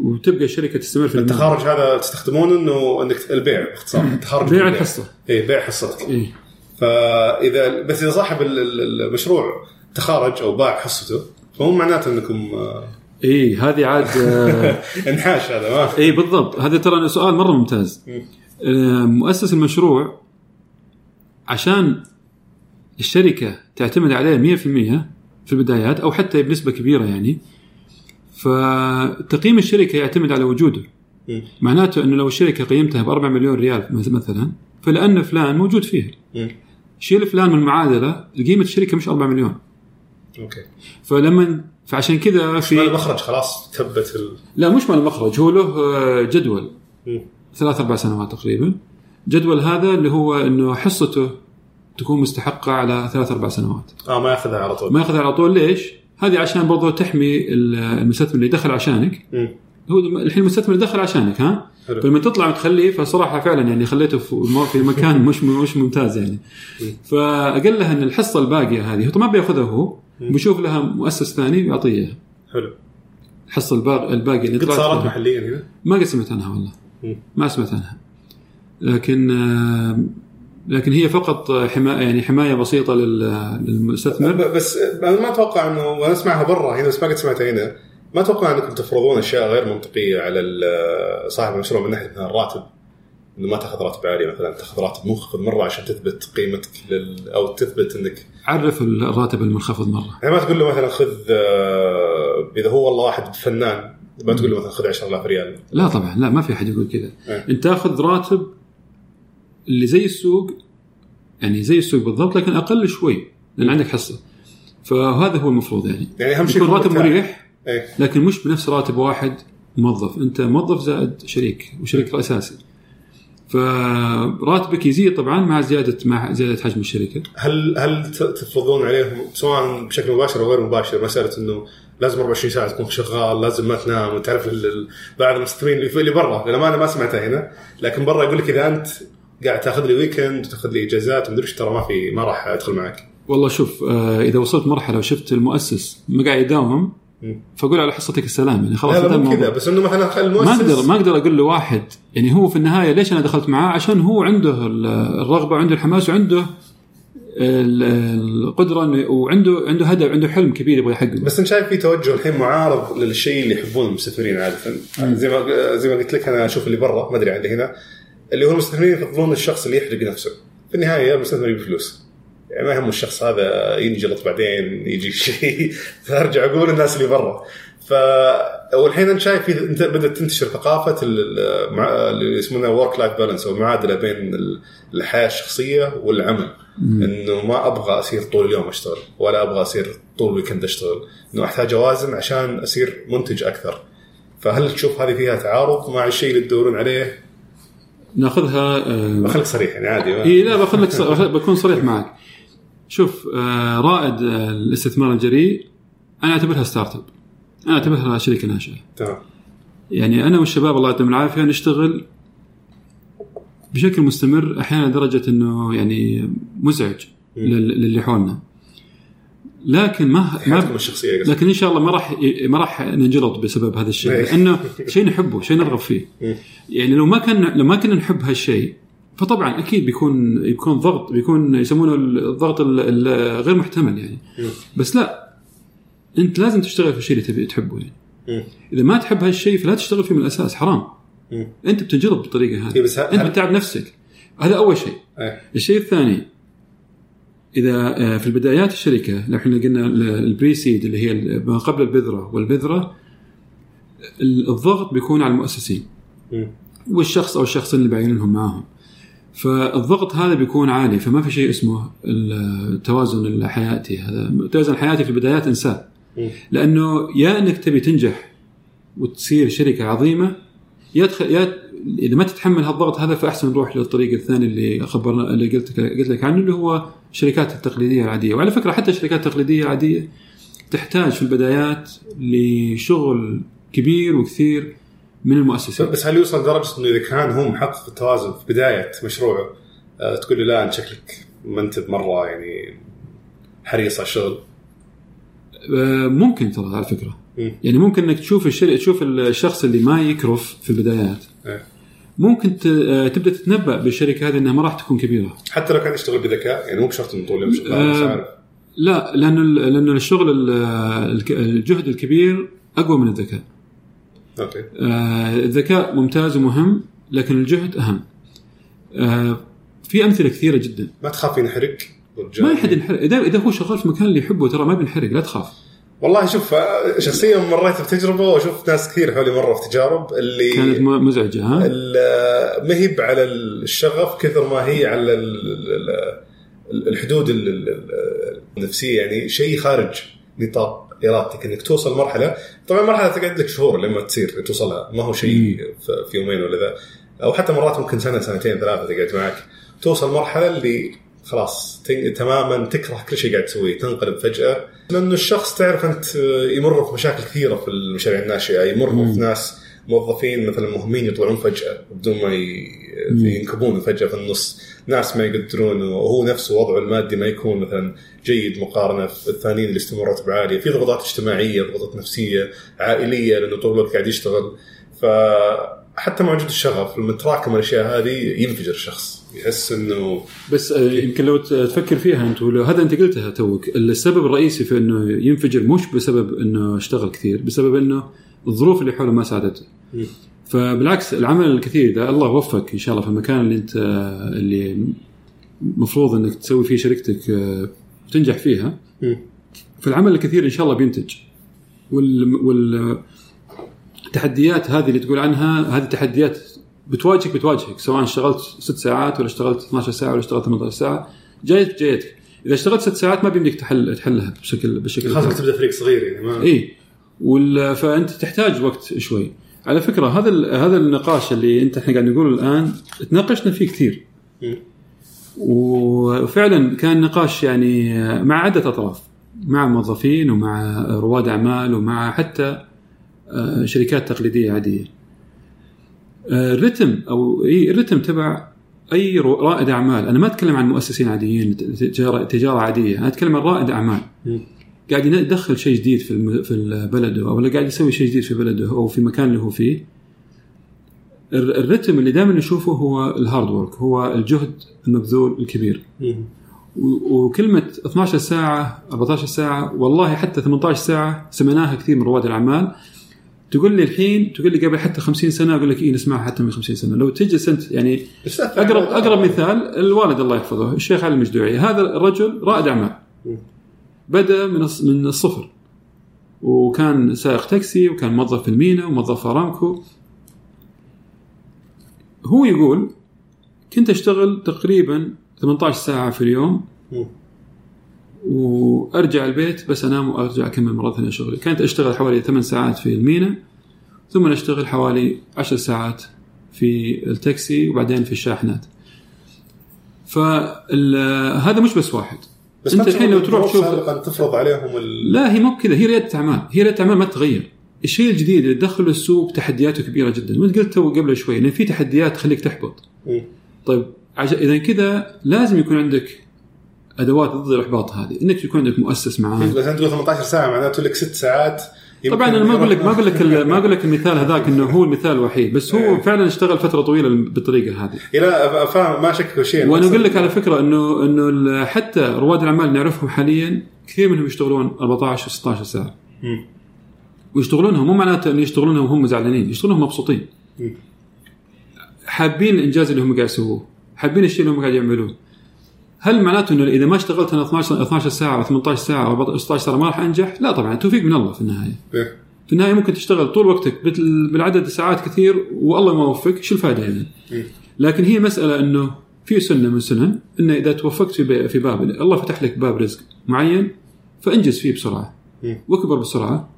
وتبقى الشركة تستمر في. التخارج هذا تستخدمونه إنه إنك البيع باختصار التخارج بيع. الحصة اي بيع حصتك اي فإذا بس إذا صاحب ال- ال- المشروع تخارج أو باع حصته فمو معناته إنكم آه، إي هذه عاد آه، [LAUGHS] انحاش هذا ما إي بالضبط. هذا ترى سؤال مرة ممتاز. مم. آه، مؤسس المشروع عشان الشركة تعتمد عليه 100% في البدايات أو حتى بنسبة كبيرة يعني فتقييم الشركة يعتمد على وجوده. معناته إنه لو الشركة قيمتها ب 4 مليون ريال مثلا فلأن فلان موجود فيها. شيل فلان من المعادلة قيمة الشركة مش 4 مليون. أوكي. فلما فعشان كذا في المخرج خلاص ثبت ال... لا مش مال المخرج هو له آه، جدول. ثلاث أربع سنوات تقريبا. جدول هذا اللي هو إنه حصته تكون مستحقة على ثلاث أربع سنوات. آه ما يأخذها على طول. ما يأخذها على طول ليش؟ هذه عشان برضو تحمي ال- المستثمر اللي دخل عشانك. مم. هو الحين المستثمر دخل عشانك ها؟ حلو. فلما تطلع وتخليه فصراحة فعلا يعني خليته في م- مكان مش مش ممتاز يعني. فقال له إن الحصة الباقية هذه هو ما بيأخذها هو. بيشوف لها مؤسس ثاني ويعطيه إياها. حلو. الحصه الباقي الباقي اللي قد صارت. محليا هنا ما قد سمعت عنها والله. ما سمعت عنها. لكن آه، لكن هي فقط حمايه يعني حماية بسيطة لل- للمستثمر. بس أنا ما أتوقع إنه وأنا أسمعها برا هنا بس ما قد سمعتها هنا. ما أتوقع إنكم تفرضون أشياء غير منطقية على صاحب المشروع من ناحية مثلا الراتب ما تاخذ راتب عالي مثلا تاخذ راتب منخفض مرة عشان تثبت قيمتك لل... أو تثبت إنك عرف الراتب المنخفض مرة. يعني ما تقول له مثلا خذ آه، إذا هو والله واحد فنان ما تقول له مثلا خذ 10000 ريال. لا طبعا لا ما في أحد يقول كذا. إيه. انت تاخذ راتب اللي زي السوق يعني زي السوق بالضبط لكن أقل شوي لأن عندك حصة. فهذا هو المفروض يعني. يعني أهم شيء يكون راتب. مريح إيه. لكن مش بنفس راتب واحد موظف. أنت موظف زائد شريك وشريك أساسي. فراتبك يزيد طبعا مع زياده مع زيادة حجم الشركة. هل هل تفرضون عليهم سواء بشكل مباشر أو غير مباشر؟ مسألة إنه لازم 24 ساعة تكون شغال لازم ما تنام ال- بعض المستثمرين اللي برا. لأن أنا ما سمعتها هنا لكن برا يقول لك إذا أنت قاعد تأخذ لي ويكند وتأخذ لي إجازات ومدري إيش ترى ما في ما راح أدخل معك. والله شوف آه إذا وصلت مرحلة وشفت المؤسس ما قاعد يداوم مم. فقول على حصتك السلام يعني خلاص لا. كذا بس إنه مثلا خل المؤسس ما أقدر ما أقدر أقول لواحد يعني هو في النهاية ليش أنا دخلت معاه؟ عشان هو عنده ال- الرغبة وعنده الحماس وعنده ال- القدرة وعنده عنده هدف عنده حلم كبير يبغى يحققه. بس انت شايف في توجه الحين معارض للشيء اللي يحبونه المستثمرين عادة. زي ما زي ما قلت لك أنا أشوف اللي برا ما أدري عندي هنا اللي هو المستثمرين يفضلون الشخص اللي يحرق نفسه. في النهاية المستثمر يبي فلوس. يعني ما يهم الشخص هذا ينجلط بعدين يجي شيء. [LAUGHS] فارجع أقول الناس اللي برا. ف والحين انت شايف أنت بدأت تنتشر ثقافة اللي يسمونها work life balance أو المعادلة بين ال- الحياة الشخصية والعمل. إنه ما أبغى اصير طول اليوم أشتغل ولا أبغى اصير طول ال weekend أشتغل. إنه أحتاج أوازن عشان اصير منتج أكثر. فهل تشوف هذه فيها تعارض مع الشيء اللي تدورون عليه؟ ناخذها آه بخليك صريح يعني عادي اي لا بخليك بكون صريح معك. شوف آه رائد آه الاستثمار الجريء أنا أعتبرها startup أنا أعتبرها شركة ناشئه تمام. يعني أنا والشباب الله يعطيهم العافية نشتغل بشكل مستمر أحيانا لدرجة إنه يعني مزعج لل- للي حولنا. لكن ما ما الشخصية لكن إن شاء الله ما راح ما راح ننجلط بسبب هذا الشيء. لأنه شيء نحبه شيء نرغب فيه. يعني لو ما كان لو ما كنا نحب هالشيء فطبعا أكيد بيكون بيكون ضغط بيكون يسمونه الضغط ال- الغير محتمل يعني. بس لا أنت لازم تشتغل في الشيء اللي تبي تحبه يعني. إذا ما تحب هالشيء فلا تشتغل فيه من الأساس حرام. أنت بتنجلط بالطريقة هذه إيه بس أنت بتتعب نفسك هذا أول شيء إيه. الشيء الثاني إذا آه، في البدايات الشركة لو إحنا قلنا ال- البري سيد اللي هي ما قبل البذرة والبذرة ال- الضغط بيكون على المؤسسين. والشخص أو الشخصين اللي بعينهم معاهم فالضغط هذا بيكون عالي فما في شيء اسمه التوازن الحياتي. هذا التوازن الحياتي في البدايات انساه. لأنه يا إنك تبي تنجح وتصير شركة عظيمة يا تخ... يا إذا ما تتحمل هالضغط هذا فأحسن نروح للطريق الثاني اللي خبرنا اللي قلت قلت لك عنه اللي هو الشركات التقليدية العادية. وعلى فكرة حتى الشركات التقليدية العادية تحتاج في البدايات لشغل كبير وكثير من المؤسسين. بس هل يوصل لدرجه إنه إذا كان هو محقق التوازن في بداية مشروعه آه، تقول له لا انت شكلك ما أنت مره يعني حريص على الشغل؟ آه، ممكن ترى على فكرة. يعني ممكن إنك تشوف الشركة تشوف الشخص اللي ما يكرف في البدايات. إيه. ممكن ت- آه، تبدأ تتنبأ بالشركة هذه إنها ما راح تكون كبيرة. حتى لو كان يشتغل بذكاء يعني مو بشرط إنه طول آه، عارف. لا لأنه لأنه الشغل ال- الك- الجهد الكبير أقوى من الذكاء. أوكي. آه، الذكاء ممتاز ومهم لكن الجهد أهم. آه، في أمثلة كثيرة جدا. ما تخاف ينحرق؟ ما يحد ينحرق. اذا إذا هو شغال في مكان اللي يحبه ترى ما بينحرق لا تخاف. والله شوف آه، شخصيا مريت بتجربة وأشوف ناس كثير حولي مروا في تجارب اللي كانت مزعجة ها؟ ال- ما هي على الشغف كثر ما هي على ال- ال- ال- الحدود ال- ال- النفسية يعني شيء خارج نطاق ارادتك انك توصل مرحلة. طبعا مرحلة تقعد لك شهور لما تصير توصلها. ما هو شيء في- يومين ولا ذا. أو حتى مرات ممكن سنة سنتين ثلاثة تقعد معك. توصل مرحلة اللي خلاص تماما تكره كل شيء قاعد تسويه تنقلب فجأة. لأنه الشخص تعرف أنت يمر في مشاكل كثيرة في المشاريع الناشئة. يمر في ناس موظفين مثلا مهمين يطلعون فجأة بدون ما ينكبون فجأة في النص. ناس ما يقدرون وهو نفسه وضعه المادي ما يكون مثلا جيد مقارنة في الثانيين اللي يستلمون راتب عاليه في ضغوطات اجتماعية ضغوطات نفسية عائلية لأنه طول الوقت قاعد يشتغل. فحتى مع وجود الشغف لما تراكم الاشياء هذه ينفجر الشخص يحس إنه بس آه، يمكن لو تفكر فيها أنت هذا أنت قلتها توك السبب الرئيسي في إنه ينفجر مش بسبب إنه اشتغل كثير بسبب إنه الظروف اللي حوله ما ساعدته. فبالعكس العمل الكثير اذا الله وفقك إن شاء الله في المكان اللي أنت اللي المفروض إنك تسوي فيه شركتك آه، وتنجح فيها. مم. فالعمل الكثير إن شاء الله بينتج. وال, وال التحديات هذه اللي تقول عنها هذه تحديات بتواجهك بتواجهك سواء اشتغلت ست ساعات ولا اشتغلت 12 ساعة ولا اشتغلت 18 ساعة. جايتك جايتك. إذا اشتغلت ست ساعات ما بيمديك تحل تحلها بشكل بشكل خاصة تبدأ فريق صغير يعني ما اي وال... فأنت تحتاج وقت شوي. على فكرة هذا. هذا النقاش اللي أنت إحنا قاعد نقوله الآن تناقشنا فيه كثير. وفعلا كان نقاش يعني مع عدة أطراف مع موظفين ومع رواد أعمال ومع حتى آه، شركات تقليدية عادية آه، الرتم أو إي الرتم تبع أي رائد أعمال أنا ما أتكلم عن مؤسسين عاديين تجارة تجارة عادية أنا أتكلم عن رائد أعمال. قاعد يدخل شيء جديد في في بلده أو قاعد يسوي شيء جديد في بلده أو في المكان اللي هو فيه. الر- الرتم اللي دائما نشوفه هو ال hard work هو الجهد المبذول الكبير. مم. و- وكلمة 12 ساعة 14 ساعة والله حتى 18 ساعة سمعناها كثير من رواد الأعمال. تقول لي الحين تقول لي قبل حتى 50 سنة أقول لك إيه نسمعها حتى من 50 سنة. لو تجلس أنت يعني بس أقرب أقرب مثال الوالد الله يحفظه الشيخ علي المجدوعي. هذا الرجل رائد أعمال. بدأ من من الصفر. وكان سائق تاكسي وكان موظف في المينا وموظف في أرامكو. هو يقول كنت أشتغل تقريبا 18 ساعة في اليوم. وأرجع البيت بس أنام وأرجع أكمل مرة ثانية شغلي. كانت أشتغل حوالي 8 ساعات في المينا ثم أشتغل حوالي 10 ساعات في التاكسي وبعدين في الشاحنات. فهذا مش بس واحد. بس أنت الحين لو تروح تشوف سابقا تفرض عليهم ال... لا هي مو كذا هي ريادة أعمال. هي ريادة أعمال ما تتغير. الشيء الجديد اللي تدخله السوق تحدياته كبيرة جدا. وأنت قلت تو قبل شوي إن في تحديات تخليك تحبط. مم. طيب عش... إذا كذا لازم يكون عندك أدوات ضد الإحباط هذه. إنك يكون عندك مؤسس معاك. بس أنت تقول 18 ساعة معناته لك ست ساعات طبعا أنا ما أقول لك ما أقول لك ال- ما أقول لك المثال هذاك إنه هو المثال الوحيد بس هو إيه. فعلا اشتغل فترة طويلة بالطريقة هذه إيه لا فاهم ما شك في شيء وأنا أقول لك على فكرة انه إنه حتى رواد الأعمال اللي نعرفهم حاليا كثير منهم يشتغلون 14 و16 ساعة. ويشتغلونها مو معناته إنه يشتغلونها وهم زعلانين يشتغلونها مبسوطين. حابين الإنجاز اللي هم قاعد يسووه حابين الشيء اللي هم قاعد يعملوه هل معناته إنه إذا ما اشتغلت أنا 12 12 ساعة أو 18 ساعة أو 16 ساعة ما راح أنجح؟ لا طبعا توفيق من الله في النهاية. إيه. في النهاية ممكن تشتغل طول وقتك بال- بالعدد ساعات كثير والله ما وفقك شو الفائدة يعني؟ مم. لكن هي مسألة إنه في سنة من سنن انه إذا توفقت في في باب الله فتح لك باب رزق معين فانجز فيه بسرعة مم. واكبر بسرعة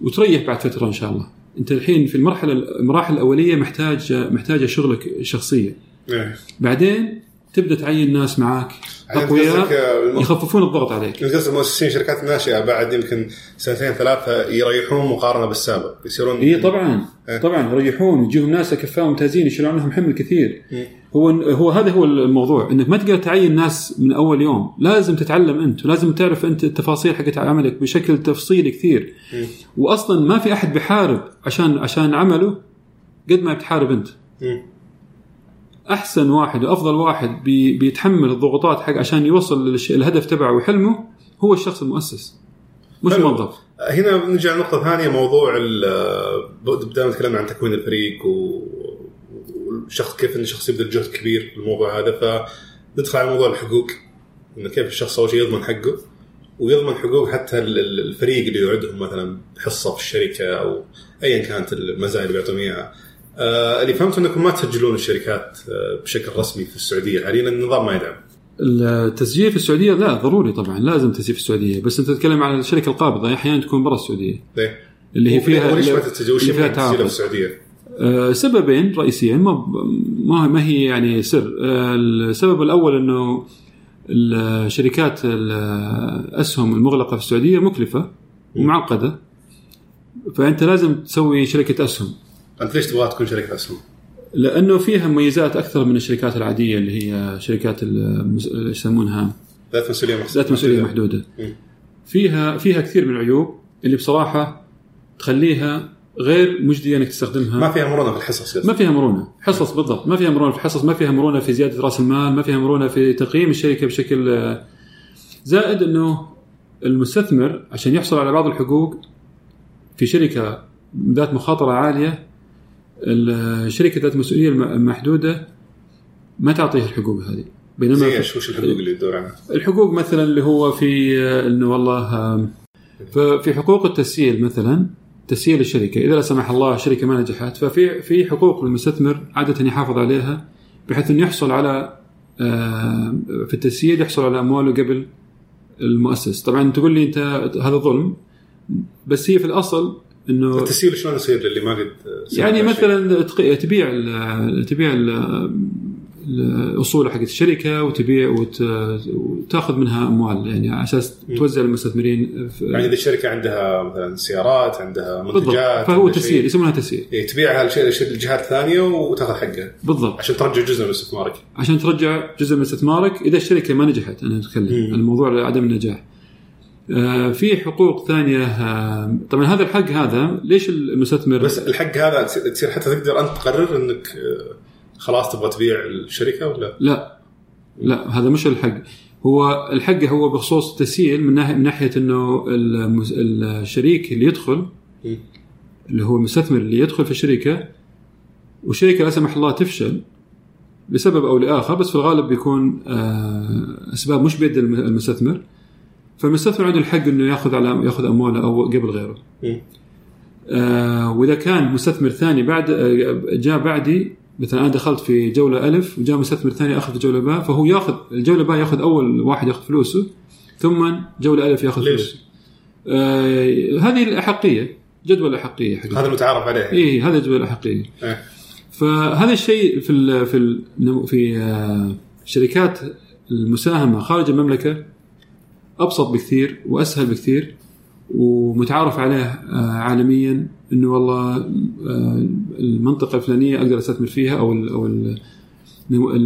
وتريح بعد فترة إن شاء الله. أنت الحين في المرحلة المراحل الأولية محتاج محتاجة شغلك شخصيه. إيه. بعدين تبدأ تعين ناس معاك أقوياء آه، يخففون الضغط عليك. قصدك مؤسسين شركات ناشئه بعد يمكن سنتين ثلاثة يريحون مقارنة بالسابق يصيرون اي طبعا إيه. طبعا يريحون يجيهم ناس اكفاء ممتازين يشيلون عنهم حمل كثير مم. هو هو هذا هو الموضوع إنك ما تقدر تعين ناس من أول يوم لازم تتعلم أنت ولازم تعرف أنت التفاصيل حقت عملك بشكل تفصيلي كثير مم. واصلا ما في أحد بيحارب عشان عشان عمله قد ما بتحارب أنت. أحسن واحد وأفضل واحد بي بيتحمل الضغوطات حق عشان يوصل الهدف تبعه وحلمه هو الشخص المؤسس مش. الموظف هنا نرجع لنقطة ثانية موضوع دائما تكلمنا عن تكوين الفريق والشخص كيف إن الشخص يبذل جهد كبير في الموضوع هذا فندخل على موضوع الحقوق إنه كيف الشخص أول شيء يضمن حقه ويضمن حقوق حتى ال- ال- الفريق اللي يوعدهم مثلا حصة في الشركة أو ايا كانت المزايا اللي بيعطون إياها. آه اللي فهمته أنكم ما تسجلون الشركات آه بشكل رسمي في السعودية. حاليا النظام ما يدعم. التسجيل في السعودية لا ضروري طبعا لازم تسجيل في السعودية. بس أنت تتكلم عن الشركة القابضة أحيانا تكون برا السعودية. ليه؟ اللي هي فيها وليش ما اللي فيها تسجيلها في السعودية؟ آه، سببين رئيسيين ما ما ما هي يعني سر. آه، السبب الأول إنه الشركات الأسهم المغلقة في السعودية مكلفة ومعقده فأنت لازم تسوي شركة أسهم. أنت ليش تبغاها تكون شركة أسهم؟ لأنه فيها مميزات أكثر من الشركات العادية اللي هي شركات إيش يسمونها؟ ذات مسؤولية محدودة. ذات مسؤولية محدودة. مم. فيها فيها كثير من العيوب اللي بصراحة تخليها غير مجدية إنك تستخدمها. ما فيها مرونة في الحصص ما فيها مرونة. حصص بالضبط. ما فيها مرونة في الحصص ما فيها مرونة في زيادة رأس المال ما فيها مرونة في تقييم الشركة بشكل زائد إنه المستثمر عشان يحصل على بعض الحقوق في شركة ذات مخاطرة عالية الشركة ذات مسؤولية الم- محدوده ما تعطيه الحقوق هذه. بينما زي إيش؟ وش الحقوق اللي تدور عنها؟ الحقوق مثلا اللي هو في إنه والله ففي حقوق التسييل مثلا تسييل الشركة. إذا لا سمح الله الشركة ما نجحت ففي في حقوق للمستثمر عادة يحافظ عليها بحيث إنه يحصل على آه، في التسييل يحصل على أمواله قبل المؤسس. طبعا تقول لي أنت هذا ظلم بس هي في الأصل إنه التسييل شلون يصير للي ما قد يعني شيء؟ مثلا تق- تبيع ال- تبيع ال- الأصول حقت الشركة وتبيع وت- وتأخذ منها أموال يعني على أساس توزع للمستثمرين في- يعني إذا الشركة عندها مثلا سيارات عندها بالضبط. منتجات فهو عندها تسييل شيء، يسمونها تسييل إيه، تبيعها للجهات الثانية وتأخذ حقها. بالضبط. عشان ترجع جزء من استثمارك. عشان ترجع جزء من استثمارك إذا الشركة ما نجحت أنا أتكلم مم. عن موضوع عدم النجاح. في حقوق ثانية آه، طبعا هذا الحق هذا ليش المستثمر؟ بس الحق هذا تصير حتى تقدر أنت تقرر إنك آه، خلاص تبغى تبيع الشركة ولا؟ لا لا هذا مش الحق. هو الحق هو بخصوص التسييل من ناحية من ناحية إنه الشريك اللي يدخل. اللي هو المستثمر اللي يدخل في الشركة والشركة لا سمح الله تفشل لسبب أو لآخر بس في الغالب بيكون آه، أسباب مش بيد الم- المستثمر. فالمستثمر عنده الحق إنه يأخذ على يأخذ امواله أو قبل غيره مم. آه، وإذا كان مستثمر ثاني بعد آه، جاء بعدي مثلا أنا دخلت في جولة ألف وجاء مستثمر ثاني أخذ في جولة باء فهو ياخذ الجولة باء يأخذ أول واحد يأخذ فلوسه ثم جولة ألف يأخذ ليش؟ فلوسه آه هذه الأحقية جدول الأحقية حقيقة. هذا المتعارف عليه اي هذا جدول الأحقية إيه. فهذا الشيء في ال في ال في آه، شركات المساهمة خارج المملكة أبسط بكثير وأسهل بكثير ومتعارف عليه آه، عالميا إنه والله آه، المنطقة الفلانية أقدر أستثمر فيها أو ال أو ال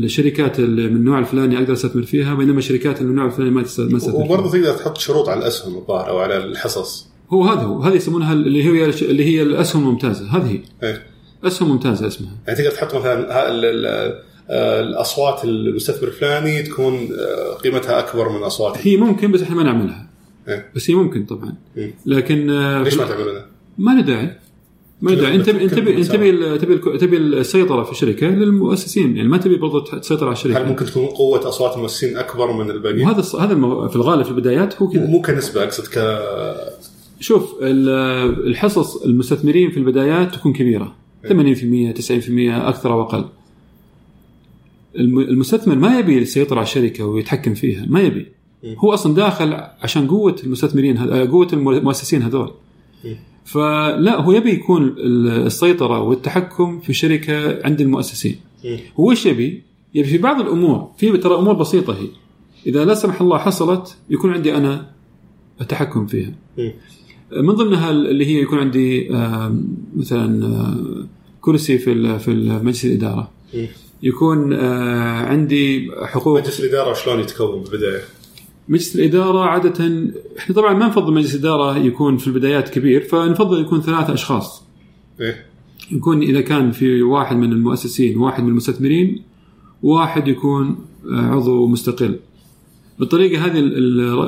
الشركات اللي من النوع الفلاني أقدر أستثمر فيها بينما الشركات اللي من النوع الفلاني ما تست- ما استثمر فيها. وبرضه تقدر تحط شروط على الأسهم الظاهر أو على الحصص. هو هذا هو. هذه يسمونها اللي هي اللي هي الأسهم الممتازة. هذه هي. إيه. أسهم ممتازة اسمها. يعني تقدر تحط مثلا الأصوات المستثمر الفلاني تكون آه، قيمتها أكبر من أصوات هي ممكن بس إحنا ما نعملها إيه. بس هي ممكن طبعا مم. لكن آه، ليش ما تعملونها؟ ما له داعي ما له داعي انت انت انت تبي تبي ال- تبي السيطرة في الشركة للمؤسسين يعني ما تبي برضه تسيطر على هل الشركة ممكن تكون قوة أصوات المؤسسين أكبر من الباقيين؟ وهذا هذا. في الغالب في البدايات هو كذا مو كنسبة أقصد ك شوف ال- الحصص المستثمرين في البدايات تكون كبيرة 80% 90% أكثر أو أقل المستثمر ما يبي يسيطر على الشركة ويتحكم فيها ما يبي مم. هو أصلا داخل عشان قوة المستثمرين قوة المؤسسين هذول مم. فلا هو يبي يكون ال- السيطرة والتحكم في الشركة عند المؤسسين مم. هو إيش يبي؟ يبي في بعض الأمور في ترى أمور بسيطة هي إذا لا سمح الله حصلت يكون عندي أنا التحكم فيها. من ضمنها اللي هي يكون عندي مثلا آه، كرسي في في مجلس الإدارة. يكون آه، عندي حقوق. مجلس الإدارة شلون يتكون بالبداية؟ مجلس الإدارة عادة إحنا طبعا ما نفضل مجلس الإدارة يكون في البدايات كبير فنفضل يكون ثلاثة أشخاص. إيه. يكون إذا كان في واحد من المؤسسين وواحد من المستثمرين وواحد يكون آه، عضو مستقل. بالطريقة هذه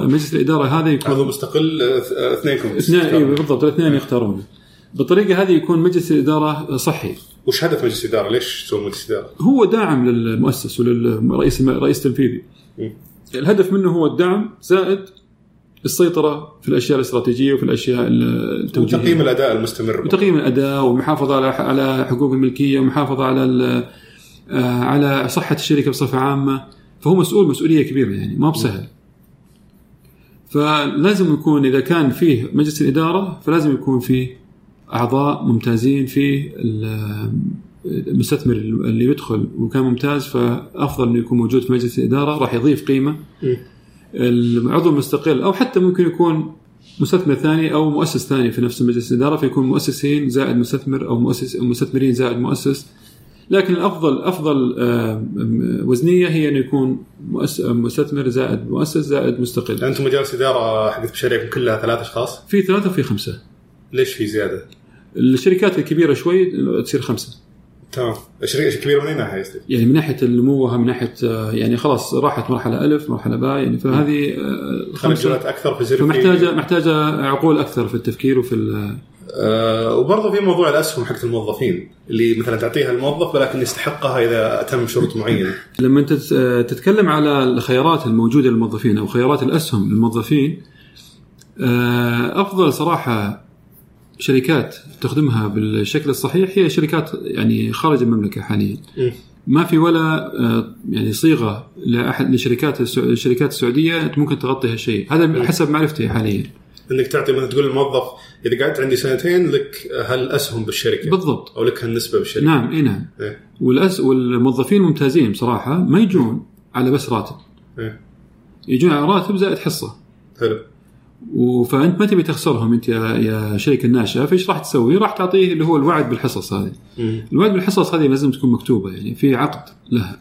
مجلس الإدارة هذا يكون عضو مستقل آه، اثنينكم. اثنين اي بالضبط الاثنين يختارونه بالطريقة هذه يكون مجلس الإدارة صحي. وش هدف مجلس الإدارة؟ ليش تسوون مجلس اداره؟ هو داعم للمؤسس وللرئيس الرئيس التنفيذي. الهدف منه هو الدعم زائد السيطرة في الأشياء الاستراتيجية وفي الأشياء التوجيهية. وتقييم الأداء المستمر. وتقييم الأداء والمحافظه على على حقوق الملكية ومحافظة على آه، على صحة الشركة بصفة عامة. فهو مسؤول مسؤولية كبيرة يعني ما بسهل. فلازم يكون إذا كان فيه مجلس الإدارة فلازم يكون فيه أعضاء ممتازين في ال- المستثمر اللي يدخل وكان ممتاز فأفضل إنه يكون موجود في مجلس الإدارة. راح يضيف قيمة. العضو المستقل أو حتى ممكن يكون مستثمر ثاني أو مؤسس ثاني في نفس مجلس الإدارة فيكون مؤسسين زائد مستثمر أو مؤسس مستثمرين زائد مؤسس. لكن الافضل أفضل وزنية هي إنه يكون مستثمر زائد مؤسس زائد مستقل. أنتم مجالس إدارة حقت مشاريعكم كلها ثلاث أشخاص؟ في ثلاثة وفي خمسة. ليش في زيادة؟ الشركات الكبيرة شوي تصير خمسة تمام الشركة كبيره من اي ناحيه؟ يعني من ناحية النموها من ناحية آه، يعني خلاص راحت مرحلة ألف مرحلة باء يعني فهذه آه، مجالات أكثر في- فمحتاجه محتاجة عقول أكثر في التفكير وفي ال- آه وبرضه في موضوع الأسهم حقت الموظفين اللي مثلا تعطيها الموظف ولكن يستحقها إذا أتم شروط معينة. لما انت تت- تتكلم على الخيارات الموجودة للموظفين أو خيارات الأسهم للموظفين آه، أفضل صراحة شركات تخدمها بالشكل الصحيح هي شركات يعني خارج المملكة حاليا. ما في ولا آه، يعني صيغة لاحد لشركات الشركات السعودية ممكن تغطي هالشيء هذا حسب معرفتي حاليا إنك تعطي مثلا تقول للموظف إذا قعدت عندي سنتين لك هالأسهم بالشركة بالضبط أو لك هالنسبة بالشركة. نعم إي نعم إيه. والأس والموظفين ممتازين بصراحة ما يجون على بس راتب إيه. يجون على راتب زائد حصة حلو. فانت ما تبي تخسرهم أنت يا يا شركه الناشئة فإيش راح تسوي؟ راح تعطيه اللي هو الوعد بالحصص هذه. الوعد بالحصص هذه لازم تكون مكتوبة يعني في عقد لها.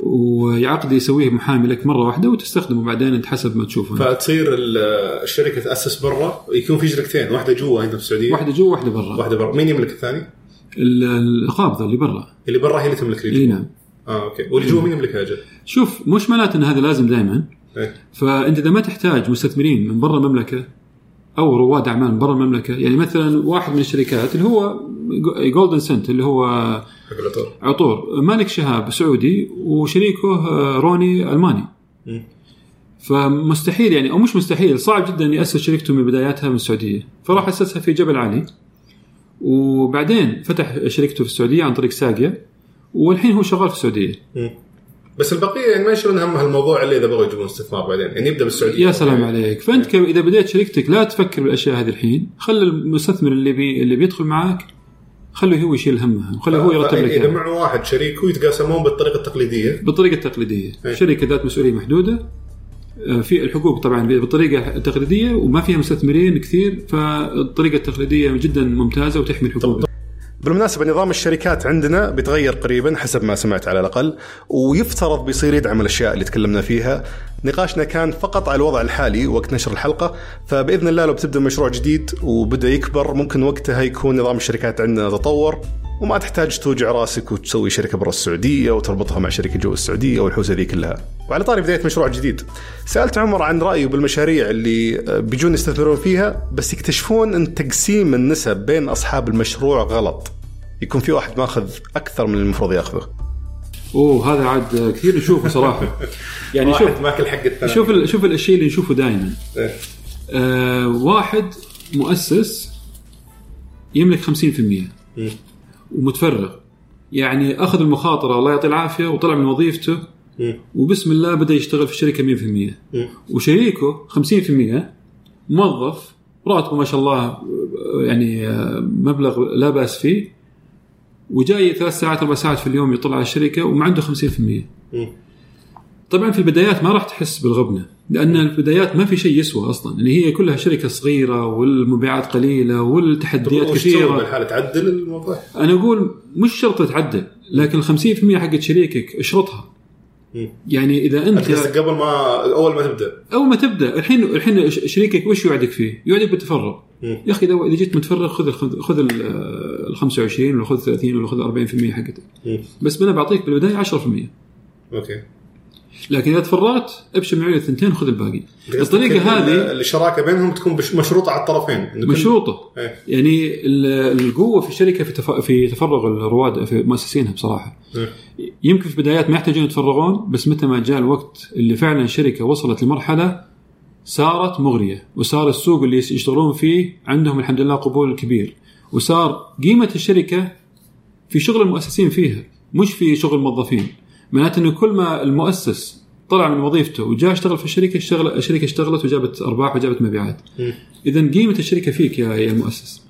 وعقد يسويه محامي لك مرة واحدة وتستخدمه بعدين أنت حسب ما تشوفه. فتصير ال- الشركة تأسس برا يكون في شركتين واحدة جوا هنا في السعودية واحدة جوا واحدة برا. واحدة برا مين يملك الثاني؟ ال- القابضه اللي برا. اللي برا هي اللي تملك اللي جوا نعم. آه أوكي واللي جوا مين يملكها أجل؟ شوف مش معناته إن هذا لازم دائما. فأنت إذا ما تحتاج مستثمرين من برا المملكة أو رواد أعمال من برا المملكة يعني مثلا واحد من الشركات اللي هو Golden Scent اللي هو حق العطور. عطور. مالك شهاب سعودي وشريكه آه، روني ألماني. فمستحيل يعني أو مش مستحيل صعب جدا ان ياسس شركته من بداياتها من السعودية. فراح أسسها في جبل علي. وبعدين فتح شركته في السعودية عن طريق ساقيا والحين هو شغال في السعودية. بس البقية يعني ما يشيلون هم هالموضوع إلا إذا بغوا يجيبون استثمار بعدين. يعني يبدأ بالسعودية. يا سلام عليك. فأنت ك- إذا بديت شركتك لا تفكر بالأشياء هذه الحين. خلي المستثمر اللي بي اللي بيدخل معاك خليه هو يشيل همها وخليه هو يرتب لك إذا إياها. معه واحد شريكه يتقاسمون بالطريقة التقليدية. بالطريقة التقليدية. إيه. شركة ذات مسؤولية محدودة. آه، في الحقوق طبعا بالطريقة التقليدية وما فيها مستثمرين كثير فالطريقة التقليدية جدا ممتازة وتحمي الحقوق. بالمناسبة نظام الشركات عندنا بيتغير قريبا حسب ما سمعت على الأقل ويفترض بيصير يدعم الأشياء اللي تكلمنا فيها. نقاشنا كان فقط على الوضع الحالي وقت نشر الحلقة. فبإذن الله لو بتبدأ مشروع جديد وبدأ يكبر ممكن وقتها يكون نظام الشركات عندنا تطور وما تحتاج توجع راسك وتسوي شركة برا السعودية وتربطها مع شركة جوا السعودية والحوسة ذي كلها. وعلى طاري بداية مشروع جديد. سألت عمر عن رأيه بالمشاريع اللي بيجون يستثمرون فيها بس يكتشفون أن تقسيم النسب بين أصحاب المشروع غلط. يكون في واحد ماخذ أكثر من المفروض ياخذه. أوه هذا عاد كثير نشوفه صراحة [LAUGHS] يعني شوف ماكل حق الثاني شوف ال- شوف الشيء اللي نشوفه دائما إيه. آه واحد مؤسس يملك 50% مم. ومتفرغ يعني أخذ المخاطرة الله يعطيه العافية وطلع من وظيفته. وبسم الله بدأ يشتغل في الشركة 100% مم. وشريكه 50% موظف راتبه ما شاء الله يعني آه، مبلغ لا بأس فيه وجاي ثلاث ساعات أربع ساعات في اليوم يطلع على الشركة وما عنده 50% مم. طبعا في البدايات ما راح تحس بالغبنة لأن البدايات ما في شيء يسوى أصلا يعني هي كلها شركة صغيرة والمبيعات قليلة والتحديات كثيرة بالحالة تعدل الموضوع؟ أنا أقول مش شرط تعدل لكن ال 50% حقت شريكك اشرطها. يعني إذا أنت قبل ما أول ما تبدأ أول ما تبدأ الحين الحين شريكك وش يوعدك فيه؟ يوعدك بالتفرغ. يا أخي إذا جيت متفرغ خذ خذ ال ال 25 ولا خذ 30 ولا خذ 40% حقتك. بس أنا بعطيك بالبداية 10% أوكي لكن إذا تفرغت ابشر معي الثنتين خذ الباقي الطريقة هذه الشراكه بينهم تكون مشروطة على الطرفين مشروطة إيه. يعني ال- القوة في الشركة في تف- في تفرغ الرواد في مؤسسينها بصراحة إيه. يمكن في البدايات ما يحتاجون يتفرغون بس متى ما جاء الوقت اللي فعلا الشركة وصلت لمرحلة صارت مغرية وصار السوق اللي يشتغلون فيه عندهم الحمد لله قبول كبير. وصار قيمة الشركة في شغل المؤسسين فيها مش في شغل الموظفين. معناته إنه كل ما المؤسس طلع من وظيفته وجاء اشتغل في الشركة اشتغل الشركة اشتغلت وجابت أرباح وجابت مبيعات. اذا قيمة الشركة فيك يا يا المؤسس.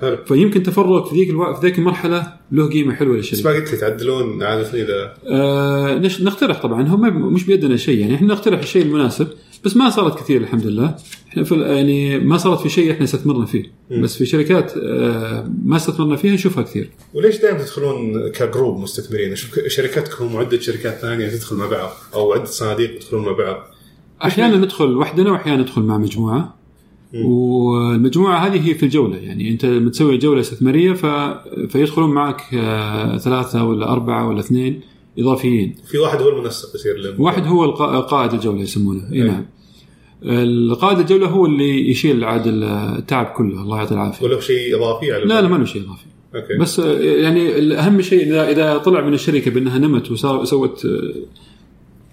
حلو. فيمكن تفرغك في ذيك ألو... في ذيك المرحلة له قيمة حلوة بس للشركه ما قلت لي تعدلون عاده اذا آه نش... نقترح طبعا هم مش بيدنا شيء يعني إحنا نقترح الشيء المناسب. بس ما صارت كثير الحمد لله. إحنا في يعني ما صارت في شيء إحنا استثمرنا فيه. بس في شركات آه، ما استثمرنا فيها نشوفها كثير. وليش دائما تدخلون كجروب مستثمرين؟ أشوف شركتكم وعده شركات ثانية تدخل مع بعض أو عدة صناديق يدخلون مع بعض. أحيانا ندخل وحدنا واحيانا ندخل مع مجموعة. والمجموعة هذه هي في الجولة. يعني أنت متسوي جولة استثمارية ف... فيدخلون معك آه، ثلاثة ولا أربعة ولا اثنين. إضافيين. في واحد هو المنسق يصير واحد هو قائد الجولة يسمونه. اي نعم. القائد الجولة هو اللي يشيل عاد التعب كله الله يعطيه العافية. ولا شيء إضافي على لا لا ما له شيء إضافي. أوكي. بس يعني الاهم شيء إذا إذا طلع من الشركة بأنها نمت وصار سوت آه،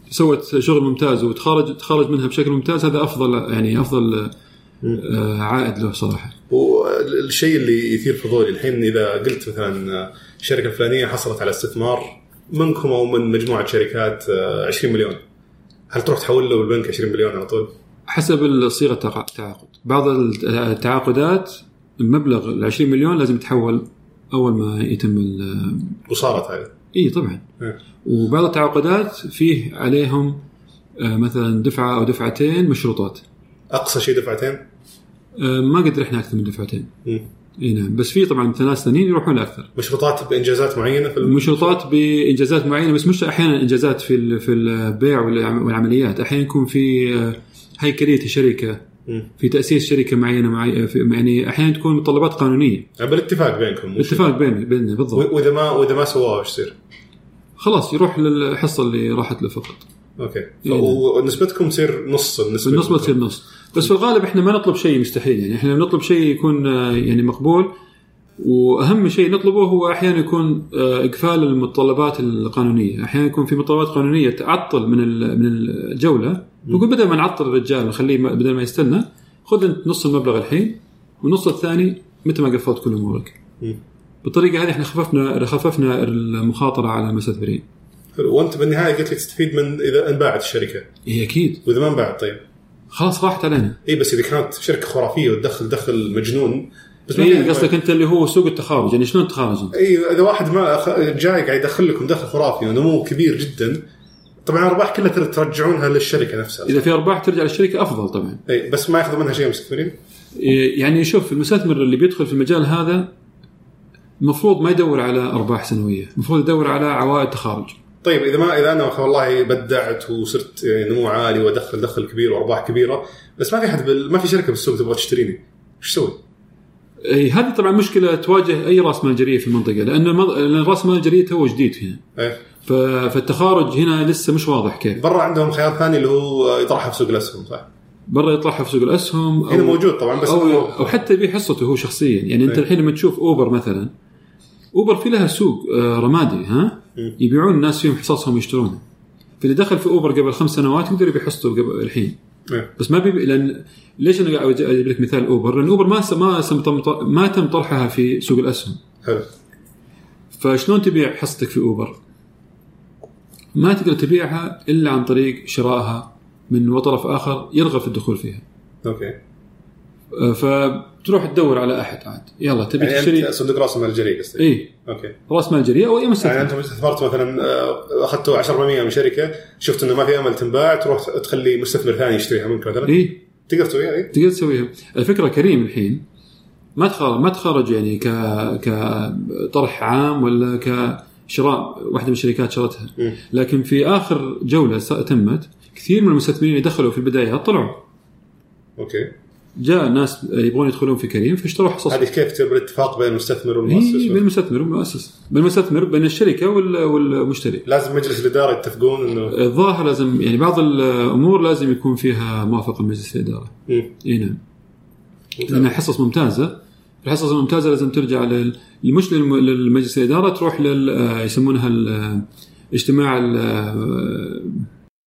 سوت شغل ممتاز وتخرج تخرج منها بشكل ممتاز هذا أفضل يعني أفضل آه، عائد له صراحة. والشيء اللي يثير فضولي الحين إذا قلت مثلا الشركة الفلانيه حصلت على استثمار منكم أو من مجموعة شركات آه، 20 مليون. هل تروح تحول له بالبنك 20 مليون على طول؟ حسب صيغه التعا- التعاقد. بعض التعاقدات مبلغ ال 20 مليون لازم يتحول أول ما يتم وصارت هذه. اي طبعا. إيه. وبعض التعاقدات فيه عليهم آه، مثلا دفعة أو دفعتين مشروطات. أقصى شيء دفعتين؟ آه، ما قد رحنا أكثر من دفعتين. مم. إي نعم. بس في طبعا ثلاث سنين يروحون لأكثر. مشروطات بإنجازات معينة في. مشروطات بإنجازات معينة بس مش أحيانا إنجازات في ال- في البيع والعم- والعمليات. أحيانا يكون في آه، هيكلية الشركة. في تأسيس شركة معينة معي في يعني أحيانا تكون متطلبات قانونية. بالاتفاق بينكم اتفاق بين بيننا بالضبط. وإذا ما وإذا ما سواه إيش يصير؟ خلاص يروح للحصة اللي راحت له فقط. أوكي. إيه. ونسبتكم تصير نص النسبة بالنسبة تصير نص. بس في الغالب إحنا ما نطلب شيء مستحيل يعني إحنا نطلب شيء يكون آه، يعني مقبول وأهم شيء نطلبه هو أحيانا يكون آه، إقفال المتطلبات القانونية، أحيانا يكون في متطلبات قانونية تعطل من من الجولة. نقول بدل ما نعطل الرجال ونخليه بدل ما يستنى خذ أنت نص المبلغ الحين والنص الثاني متى ما قفلت كل أمورك. بالطريقة هذه إحنا خففنا خففنا المخاطرة على المستثمرين. وأنت بالنهاية قلت لي تستفيد من إذا انباعت الشركة. اي أكيد. وإذا ما انباعت طيب. خلاص راحت علينا. اي بس إذا كانت شركة خرافية وتدخل دخل مجنون بس في- قصدك أنت اللي هو سوق التخارج يعني شلون تخارج؟ اي إذا واحد ما. جاي قاعد يدخل لكم دخل خرافي ونمو كبير جدا طبعا الارباح كلها تر- ترجعونها للشركة نفسها إذا في أرباح ترجع للشركة أفضل طبعا اي بس ما يأخذ منها شيء المستثمرين يعني شوف المستثمر اللي بيدخل في المجال هذا المفروض ما يدور على أرباح سنوية المفروض يدور على عوائد تخارج طيب إذا ما إذا أنا والله بدعت وصرت يعني نمو عالي وادخل دخل كبير وأرباح كبيرة بس ما في حد بال... ما في شركة بالسوق تبغى تشتريني إيش أسوي؟ إي هذه طبعا مشكلة تواجه أي راس مال جريء في المنطقة لأن مض- لأن راس مال جريء تو جديد هنا إيه. ف- فالتخارج هنا لسه مش واضح كيف برا عندهم خيار ثاني اللي هو يطرحها في سوق الأسهم صح؟ برا يطرحها في سوق الأسهم هنا موجود طبعا بس أو أو حتى يبيع حصته هو شخصيا يعني أنت إيه. الحين لما تشوف أوبر مثلا أوبر في لها سوق آه، رمادي ها. يبيعون الناس فيهم حصصهم يشترونها فاللي دخل في أوبر قبل خمس سنوات يقدر يبيع حصته قبل الحين إيه. بس ما بيبيع لأن ليش أنا قاعد أجيب لك مثال أوبر؟ لأن أوبر ما س- ما سم- ما تم طرحها في سوق الأسهم حلو فشلون تبيع حصتك في أوبر؟ ما تقدر تبيعها إلا عن طريق شرائها من طرف آخر يرغب في الدخول فيها. أوكي آه، فبتروح تدور على أحد عاد. يلا تبي يعني تشتري؟ صندوق راس المال الجريء قصدك؟ اي أوكي. راس مال جريء أو أي يعني مستثمر أنتم استثمرت مثلا آه، اخذتوا 10% من شركة شفت إنه ما في أمل تنباع تروح تخلي مستثمر ثاني يشتريها منك مثلا؟ اي تقدر تسويها اي تقدر تسويها. الفكرة كريم الحين ما تخرج ما تخرج يعني ك كطرح عام ولا كشراء واحدة من الشركات شرتها. لكن في آخر جولة تمت كثير من المستثمرين اللي دخلوا في البدايات طلعوا. أوكي. جاء ناس يبغون يدخلون في كريم فاشتروا حصص. هذه كيف تصير بالاتفاق بين المستثمر والمؤسس؟ إيه بالمستثمر والمؤسس. بالمستثمر بين الشركة وال- والمشتري. لازم مجلس الإدارة يتفقون انه الظاهر لازم يعني بعض الأمور لازم يكون فيها موافقة من مجلس الإدارة. اي نعم. لانها حصص ممتازة. الحصص الممتازة لازم ترجع لل... مش للم- للمجلس الإدارة تروح لل يسمونها ال-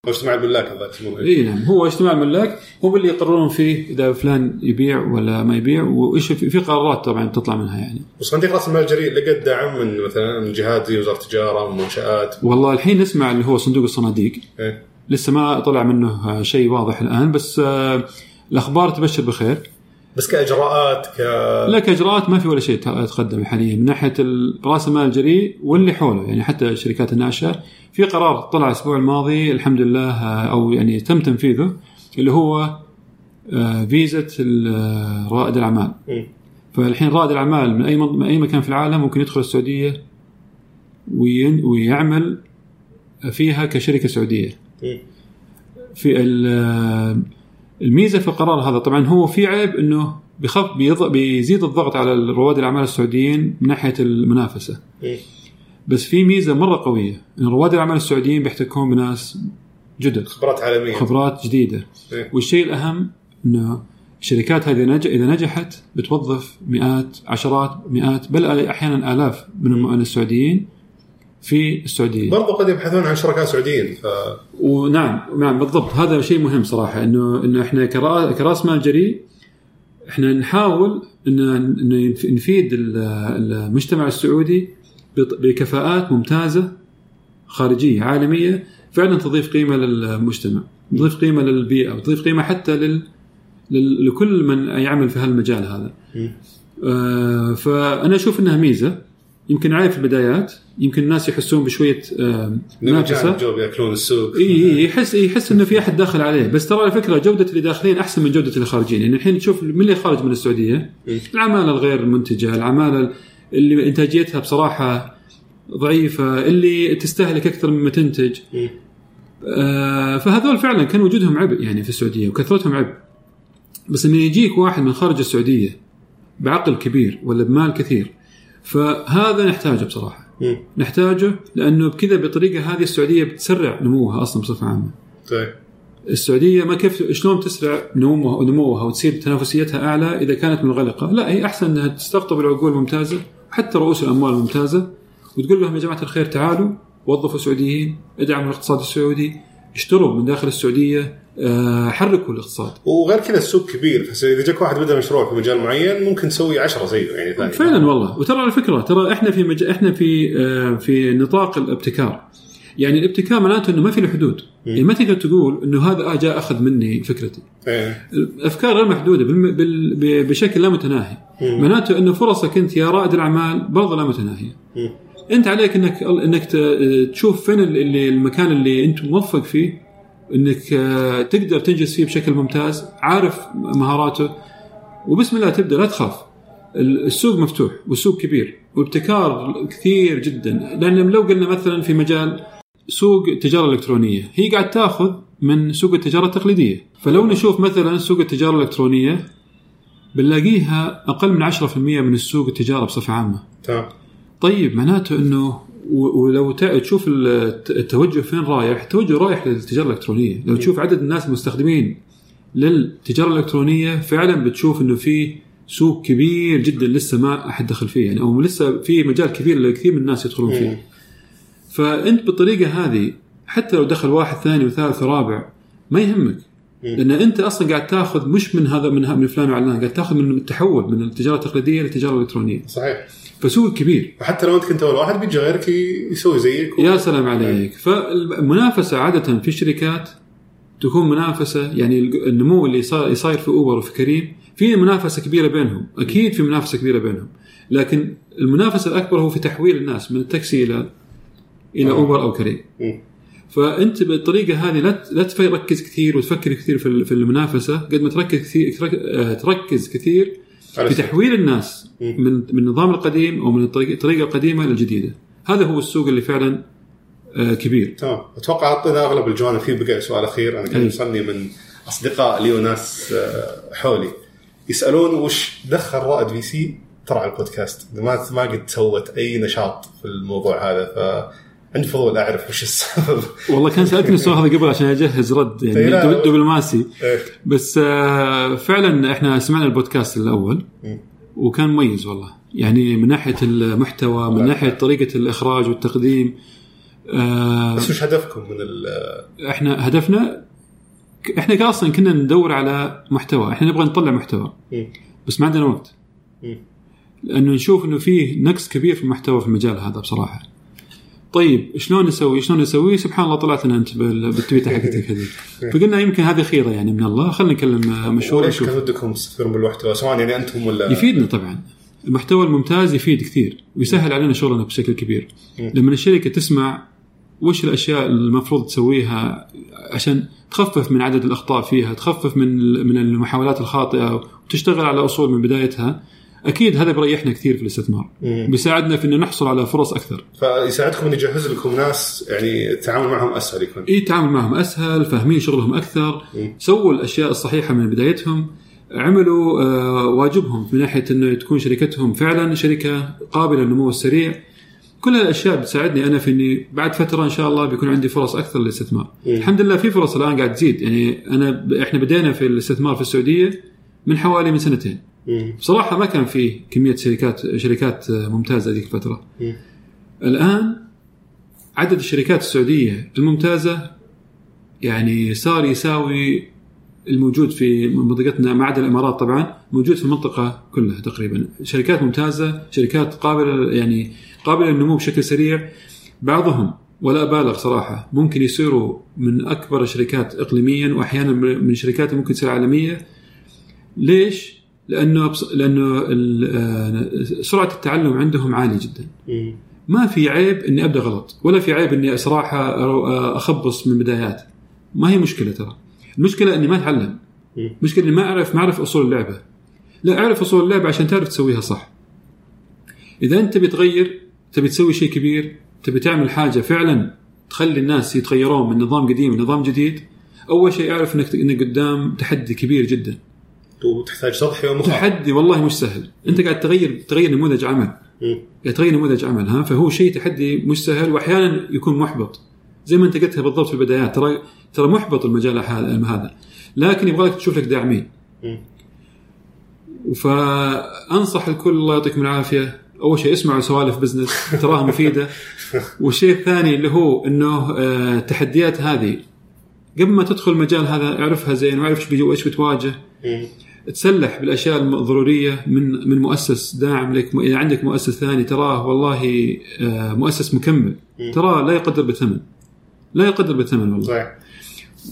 اجتماع الملاك هذا اي نعم. هو اجتماع الملاك هم اللي يقررون فيه إذا فلان يبيع ولا ما يبيع وإيش في, قرارات طبعا تطلع منها يعني. وصندوق رأس المال الجريء لقى دعم من مثلا من جهات زي وزارة التجارة من منشآت. والله الحين نسمع اللي هو صندوق الصناديق. إيه. لسه ما طلع منه شيء واضح الآن بس آه، الأخبار تبشر بخير. بس كإجراءات ك لا كإجراءات ما في ولا شيء تقدم حاليا. من ناحية راس المال الجريء واللي حوله. يعني حتى الشركات الناشئة. في قرار طلع الأسبوع الماضي الحمد لله آه، أو يعني تم تنفيذه اللي هو آه، فيزا ال- رائد الأعمال. فالحين رائد الأعمال من أي من أي مكان في العالم ممكن يدخل السعودية ويعمل فيها كشركة سعودية. في ال- الميزة في القرار هذا طبعا هو في عيب إنه بيض- بيزيد الضغط على رواد الأعمال السعوديين من ناحية المنافسة. بس في ميزة مرة قوية إن رواد الأعمال السعوديين بيحتكون بناس جدد خبرات عالمية خبرات جديدة إيه. والشيء الأهم إنه الشركات هذه نج... إذا نجحت بتوظف مئات عشرات مئات بل أحيانا آلاف من السعوديين في السعودية. برضو قد يبحثون عن شركاء سعوديين ف ونعم نعم بالضبط. هذا شيء مهم صراحة إنه إنه إحنا كرا- كراس مال جريء إحنا نحاول ان نفيد ال- المجتمع السعودي بكفاءات ممتازة خارجية عالمية فعلا تضيف قيمة للمجتمع تضيف قيمة للبيئة وتضيف قيمة حتى لل لكل من يعمل في هالمجال هذا. آه، فأنا أشوف إنها ميزة. يمكن عيب في البدايات يمكن الناس يحسون بشوية منافسه بيأكلون السوق. إي يحس يحس إنه في أحد داخل عليه. بس ترى على فكرة جودة اللي داخلين أحسن من جودة اللي خارجين. يعني الحين تشوف من اللي خارج من السعودية. العمالة الغير منتجة العمالة اللي إنتاجيتها بصراحة ضعيفة اللي تستهلك أكثر مما تنتج. آه فهذول فعلا كان وجودهم عبء يعني في السعودية وكثرتهم عبء. بس انه يجيك واحد من خارج السعودية بعقل كبير ولا بمال كثير فهذا نحتاجه بصراحة. مم. نحتاجه لأنه بكذا بالطريقة هذه السعودية بتسرع نموها أصلا بصفة عامة. طيب. السعودية ما كيف شلون تسرع نموها نموها وتصير تنافسيتها أعلى إذا كانت منغلقة، لا هي أحسن إنها تستقطب العقول الممتازه حتى رؤوس الأموال الممتازه وتقول لهم يا جماعة الخير تعالوا وظفوا سعوديين، ادعموا الاقتصاد السعودي، اشتروا من داخل السعودية، حركوا الاقتصاد. وغير كذا السوق كبير فاذا جاك واحد بدا مشروع في مجال معين ممكن تسوي 10 زيه يعني ثاني فعلا والله وترى على فكرة ترى إحنا في مج... إحنا في آه، في نطاق الابتكار يعني الابتكار معناته إنه ما في له حدود يعني ما تقدر تقول إنه هذا آه جاء أخذ مني فكرتي إيه. الأفكار غير محدودة. بال... ب- بشكل لا متناهي مم. معناته إنه فرصك أنت يا رائد الأعمال برضه لا متناهية مم. أنت عليك إنك إنك تشوف فين اللي المكان اللي أنت موفق فيه إنك آه، تقدر تنجز فيه بشكل ممتاز عارف مهاراته وبسم الله تبدأ لا تخاف. ال- السوق مفتوح والسوق كبير وابتكار كثير جدا. لأن لو قلنا مثلا في مجال سوق التجارة الإلكترونية هي قاعد تأخذ من سوق التجارة التقليدية. فلو نشوف مثلا سوق التجارة الإلكترونية بنلاقيها أقل من 10% من السوق التجارة بصفة عامة. طيب معناته إنه ولو تشوف الت- التوجه فين رايح التوجه رايح للتجارة الإلكترونية. لو تشوف عدد الناس المستخدمين للتجارة الإلكترونية فعلا بتشوف إنه في سوق كبير جدا لسه ما أحد دخل فيه. يعني أو لسه في مجال كبير لكثير من الناس يدخلون مم. فيه. فأنت بالطريقة هذه حتى لو دخل واحد ثاني وثالث ورابع ما يهمك. لأن أنت أصلا قاعد تاخذ مش من هذا من, من فلان وعلان قاعد تاخذ من التحول من التجارة التقليدية للتجارة الإلكترونية. صحيح. فسوق كبير. وحتى لو انت كنت اول واحد بيجي غيرك يسوي زيك و... يا سلام عليك. فالمنافسة عادة في الشركات تكون منافسة يعني النمو اللي صاير في اوبر وفي كريم في منافسة كبيرة بينهم. أكيد في منافسة كبيرة بينهم. لكن المنافسة الأكبر هو في تحويل الناس من التاكسي إلى إلى آه. اوبر أو كريم. فأنت بالطريقة هذه لا لا تركز كثير وتفكر كثير في ال- في المنافسة. قد ما تركز كثير آه، تركز كثير في. تحويل الناس. من من النظام القديم أو من الطريقة القديمة للجديدة. هذا هو السوق اللي فعلا آه، كبير. تمام. أتوقع غطينا أغلب الجوانب. فيه بقى سؤال اخير أنا كان أي. يوصلني من أصدقاء لي وناس آه، حولي. يسألون وش دخل رائد في سي؟ ترى على البودكاست. ما ما قد سوت أي نشاط في الموضوع هذا. فعندي فضول أعرف وش السبب والله كان سألتني السؤال هذا قبل عشان أجهز رد يعني. دب- دبلوماسي إيه. بس آه، فعلا إحنا سمعنا البودكاست الأول. وكان مميز والله يعني من ناحية المحتوى من. ناحية طريقة الإخراج والتقديم آه، بس وش هدفكم من ال إحنا هدفنا إحنا أصلا كنا ندور على محتوى إحنا نبغى نطلع محتوى. بس ما عندنا وقت. لأنه نشوف إنه في نقص كبير في المحتوى في المجال هذا بصراحة طيب شلون نسوي؟ شلون نسوي؟ سبحان الله طلعت لنا أنت بال- بالتويته حقتك هذه. [LAUGHS] فقلنا يمكن هذه خيرة يعني من الله. خلينا نكلم آه، مشهور نشوف كان ودكم تستثمرون بالمحتوى سواء يعني أنتم ولا يفيدنا طبعا. المحتوى الممتاز يفيد كثير ويسهل علينا شغلنا بشكل كبير. لما الشركة تسمع وش الأشياء المفروض تسويها عشان تخفف من عدد الأخطاء فيها تخفف من من المحاولات الخاطئة وتشتغل على أصول من بدايتها أكيد هذا بيريحنا كثير في الاستثمار مم. بيساعدنا في ان نحصل على فرص أكثر فيساعدكم ان يجهز لكم ناس يعني التعامل معهم أسهل يكون إي التعامل معهم أسهل فاهمين شغلهم أكثر مم. سووا الأشياء الصحيحة من بدايتهم عملوا آه، واجبهم من ناحية إنه تكون شركتهم فعلا شركة قابلة للنمو السريع كل الأشياء بتساعدني أنا في إني بعد فترة إن شاء الله بيكون عندي فرص أكثر للاستثمار. مم. الحمد لله في فرص الآن قاعد تزيد يعني أنا إحنا بدينا في الاستثمار في السعودية من حوالي من سنتين. بصراحة ما كان في كمية شركات شركات ممتازة ذيك الفترة. الآن عدد الشركات السعودية الممتازة يعني صار يساوي الموجود في منطقتنا ما عدا الإمارات طبعا موجود في المنطقة كلها تقريبا. شركات ممتازة شركات قابلة يعني قابلة للنمو بشكل سريع. بعضهم ولا أبالغ صراحة ممكن يصيروا من أكبر الشركات اقليميا واحيانا من اللي ممكن تصير عالمية. ليش؟ لأنه بص... لأنه ال- آه، سرعة التعلم عندهم عالية جدا. مم. ما في عيب إني أبدأ غلط ولا في عيب إني صراحة أرو- أخبص من البدايات ما هي مشكلة ترى. المشكلة إني ما أتعلم. مم. المشكلة إني ما اعرف ما أعرف أصول اللعبة. لا أعرف أصول اللعبة عشان تعرف تسويها صح. إذا أنت بتغير تبي تسوي شيء كبير تبي تعمل حاجة فعلا تخلي الناس يتغيرون من نظام قديم لنظام جديد أول شيء أعرف انك إنك قدام تحدي كبير جدا. وتحتاج تضحيه ومخاطره تحدي والله مش سهل. أنت قاعد تغير تغير نموذج عمل. قاعد تغير نموذج عمل ها؟ فهو شيء تحدي مش سهل وأحيانا يكون محبط. زي ما أنت قلتها بالضبط في البدايات ترى ترى محبط المجال هذا لكن يبغى لك تشوف لك داعمين. فأنصح الكل الله يعطيكم العافية. أول شيء اسمعوا سوالف بزنس تراها مفيدة. [LAUGHS] والشيء الثاني اللي هو إنه آه، التحديات هذه. قبل ما تدخل المجال هذا اعرفها زين واعرف إيش بيجي وايش بتواجه. تسلح بالأشياء الضرورية من من مؤسس داعم لك اذا عندك مؤسس ثاني تراه والله آه، مؤسس مكمل. تراه لا يقدر بالثمن. لا يقدر بالثمن والله. صحيح.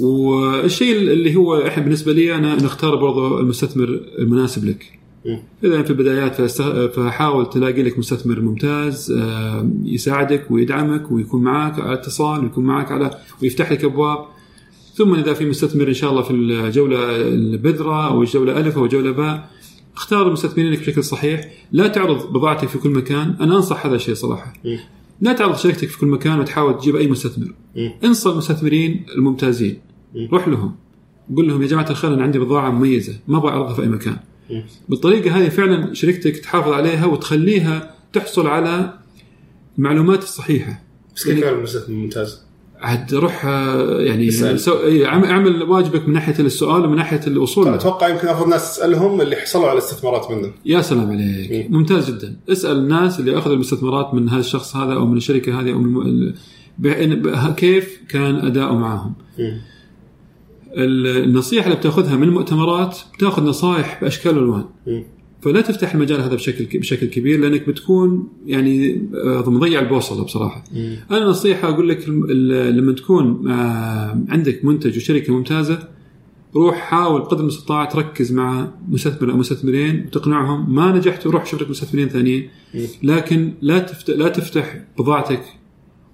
والشيء اللي هو إحنا بالنسبة لي أنا نختار برضو المستثمر المناسب لك. إذا في البدايات فحاول تلاقي لك مستثمر ممتاز آه، يساعدك ويدعمك ويكون معك على اتصال ويكون معك على ويفتح لك أبواب. ثم إذا في مستثمر إن شاء الله في الجولة البذرة أو الجولة ألف أو الجوله باء اختار المستثمرين لك بشكل صحيح لا تعرض بضاعتك في كل مكان أنا أنصح هذا الشيء صراحة مم. لا تعرض شركتك في كل مكان وتحاول تجيب أي مستثمر مم. انصى المستثمرين الممتازين مم. روح لهم قول لهم يا جماعة الخير أنا عندي بضاعة مميزة ما أبغى اعرضها في أي مكان مم. بالطريقة هذه فعلا شركتك تحافظ عليها وتخليها تحصل على المعلومات الصحيحه بس كيف يعمل المستثمر ممتاز؟ عاد روح آه، يعني اسأل. سو... إيه، عم- اعمل واجبك من ناحية السؤال ومن ناحية الوصول له. أتوقع يمكن افضل ناس تسألهم اللي حصلوا على استثمارات منه يا سلام عليك مم. ممتاز جدا اسأل الناس اللي أخذوا المستثمرات من هذا الشخص هذا أو من الشركة هذه أو من ب- كيف كان اداؤه معهم مم. ال- النصيحة اللي بتأخذها من المؤتمرات بتأخذ نصائح بأشكال وألوان. فلا تفتح المجال هذا بشكل بشكل كبير لأنك بتكون يعني آه، مضيع البوصلة بصراحة. مم. أنا نصيحة أقول لك لما تكون آه، عندك منتج وشركة ممتازة روح حاول قدر المستطاع تركز مع مستثمر أو مستثمرين وتقنعهم ما نجحت روح شوف لك مستثمرين ثانيين. لكن لا تفتح لا تفتح بضاعتك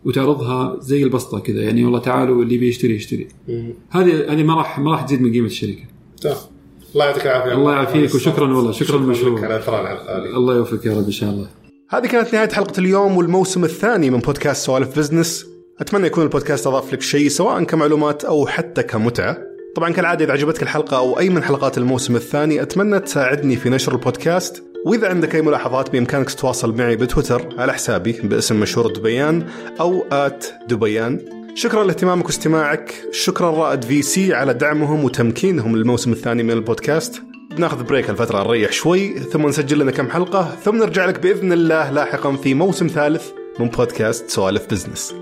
وتعرضها زي البسطة كذا يعني والله تعالوا اللي بيشتري يشتري. هذه هذه ما راح ما راح تزيد من قيمة الشركة الله يعطيك العافية. الله يعافيك وشكراً والله، شكراً مشهور. على الحلقة هذه الله يوفقك يا رب إن شاء الله. هذه كانت نهاية حلقة اليوم والموسم الثاني من بودكاست سوالف business. أتمنى يكون البودكاست أضاف لك شيء سواء كمعلومات أو حتى كمتعة. طبعا كالعادة إذا عجبتك الحلقة أو أي من حلقات الموسم الثاني أتمنى تساعدني في نشر البودكاست. وإذا عندك أي ملاحظات بإمكانك تتواصل معي بتويتر على حسابي باسم مشهور دبيان أو at دبيان. شكرا لاهتمامك واستماعك. شكرا رائد VC على دعمهم وتمكينهم للموسم الثاني من البودكاست. بناخذ break الفترة نريح شوي ثم نسجل لنا كم حلقة ثم نرجع لك بإذن الله لاحقا في موسم ثالث من بودكاست سوالف business.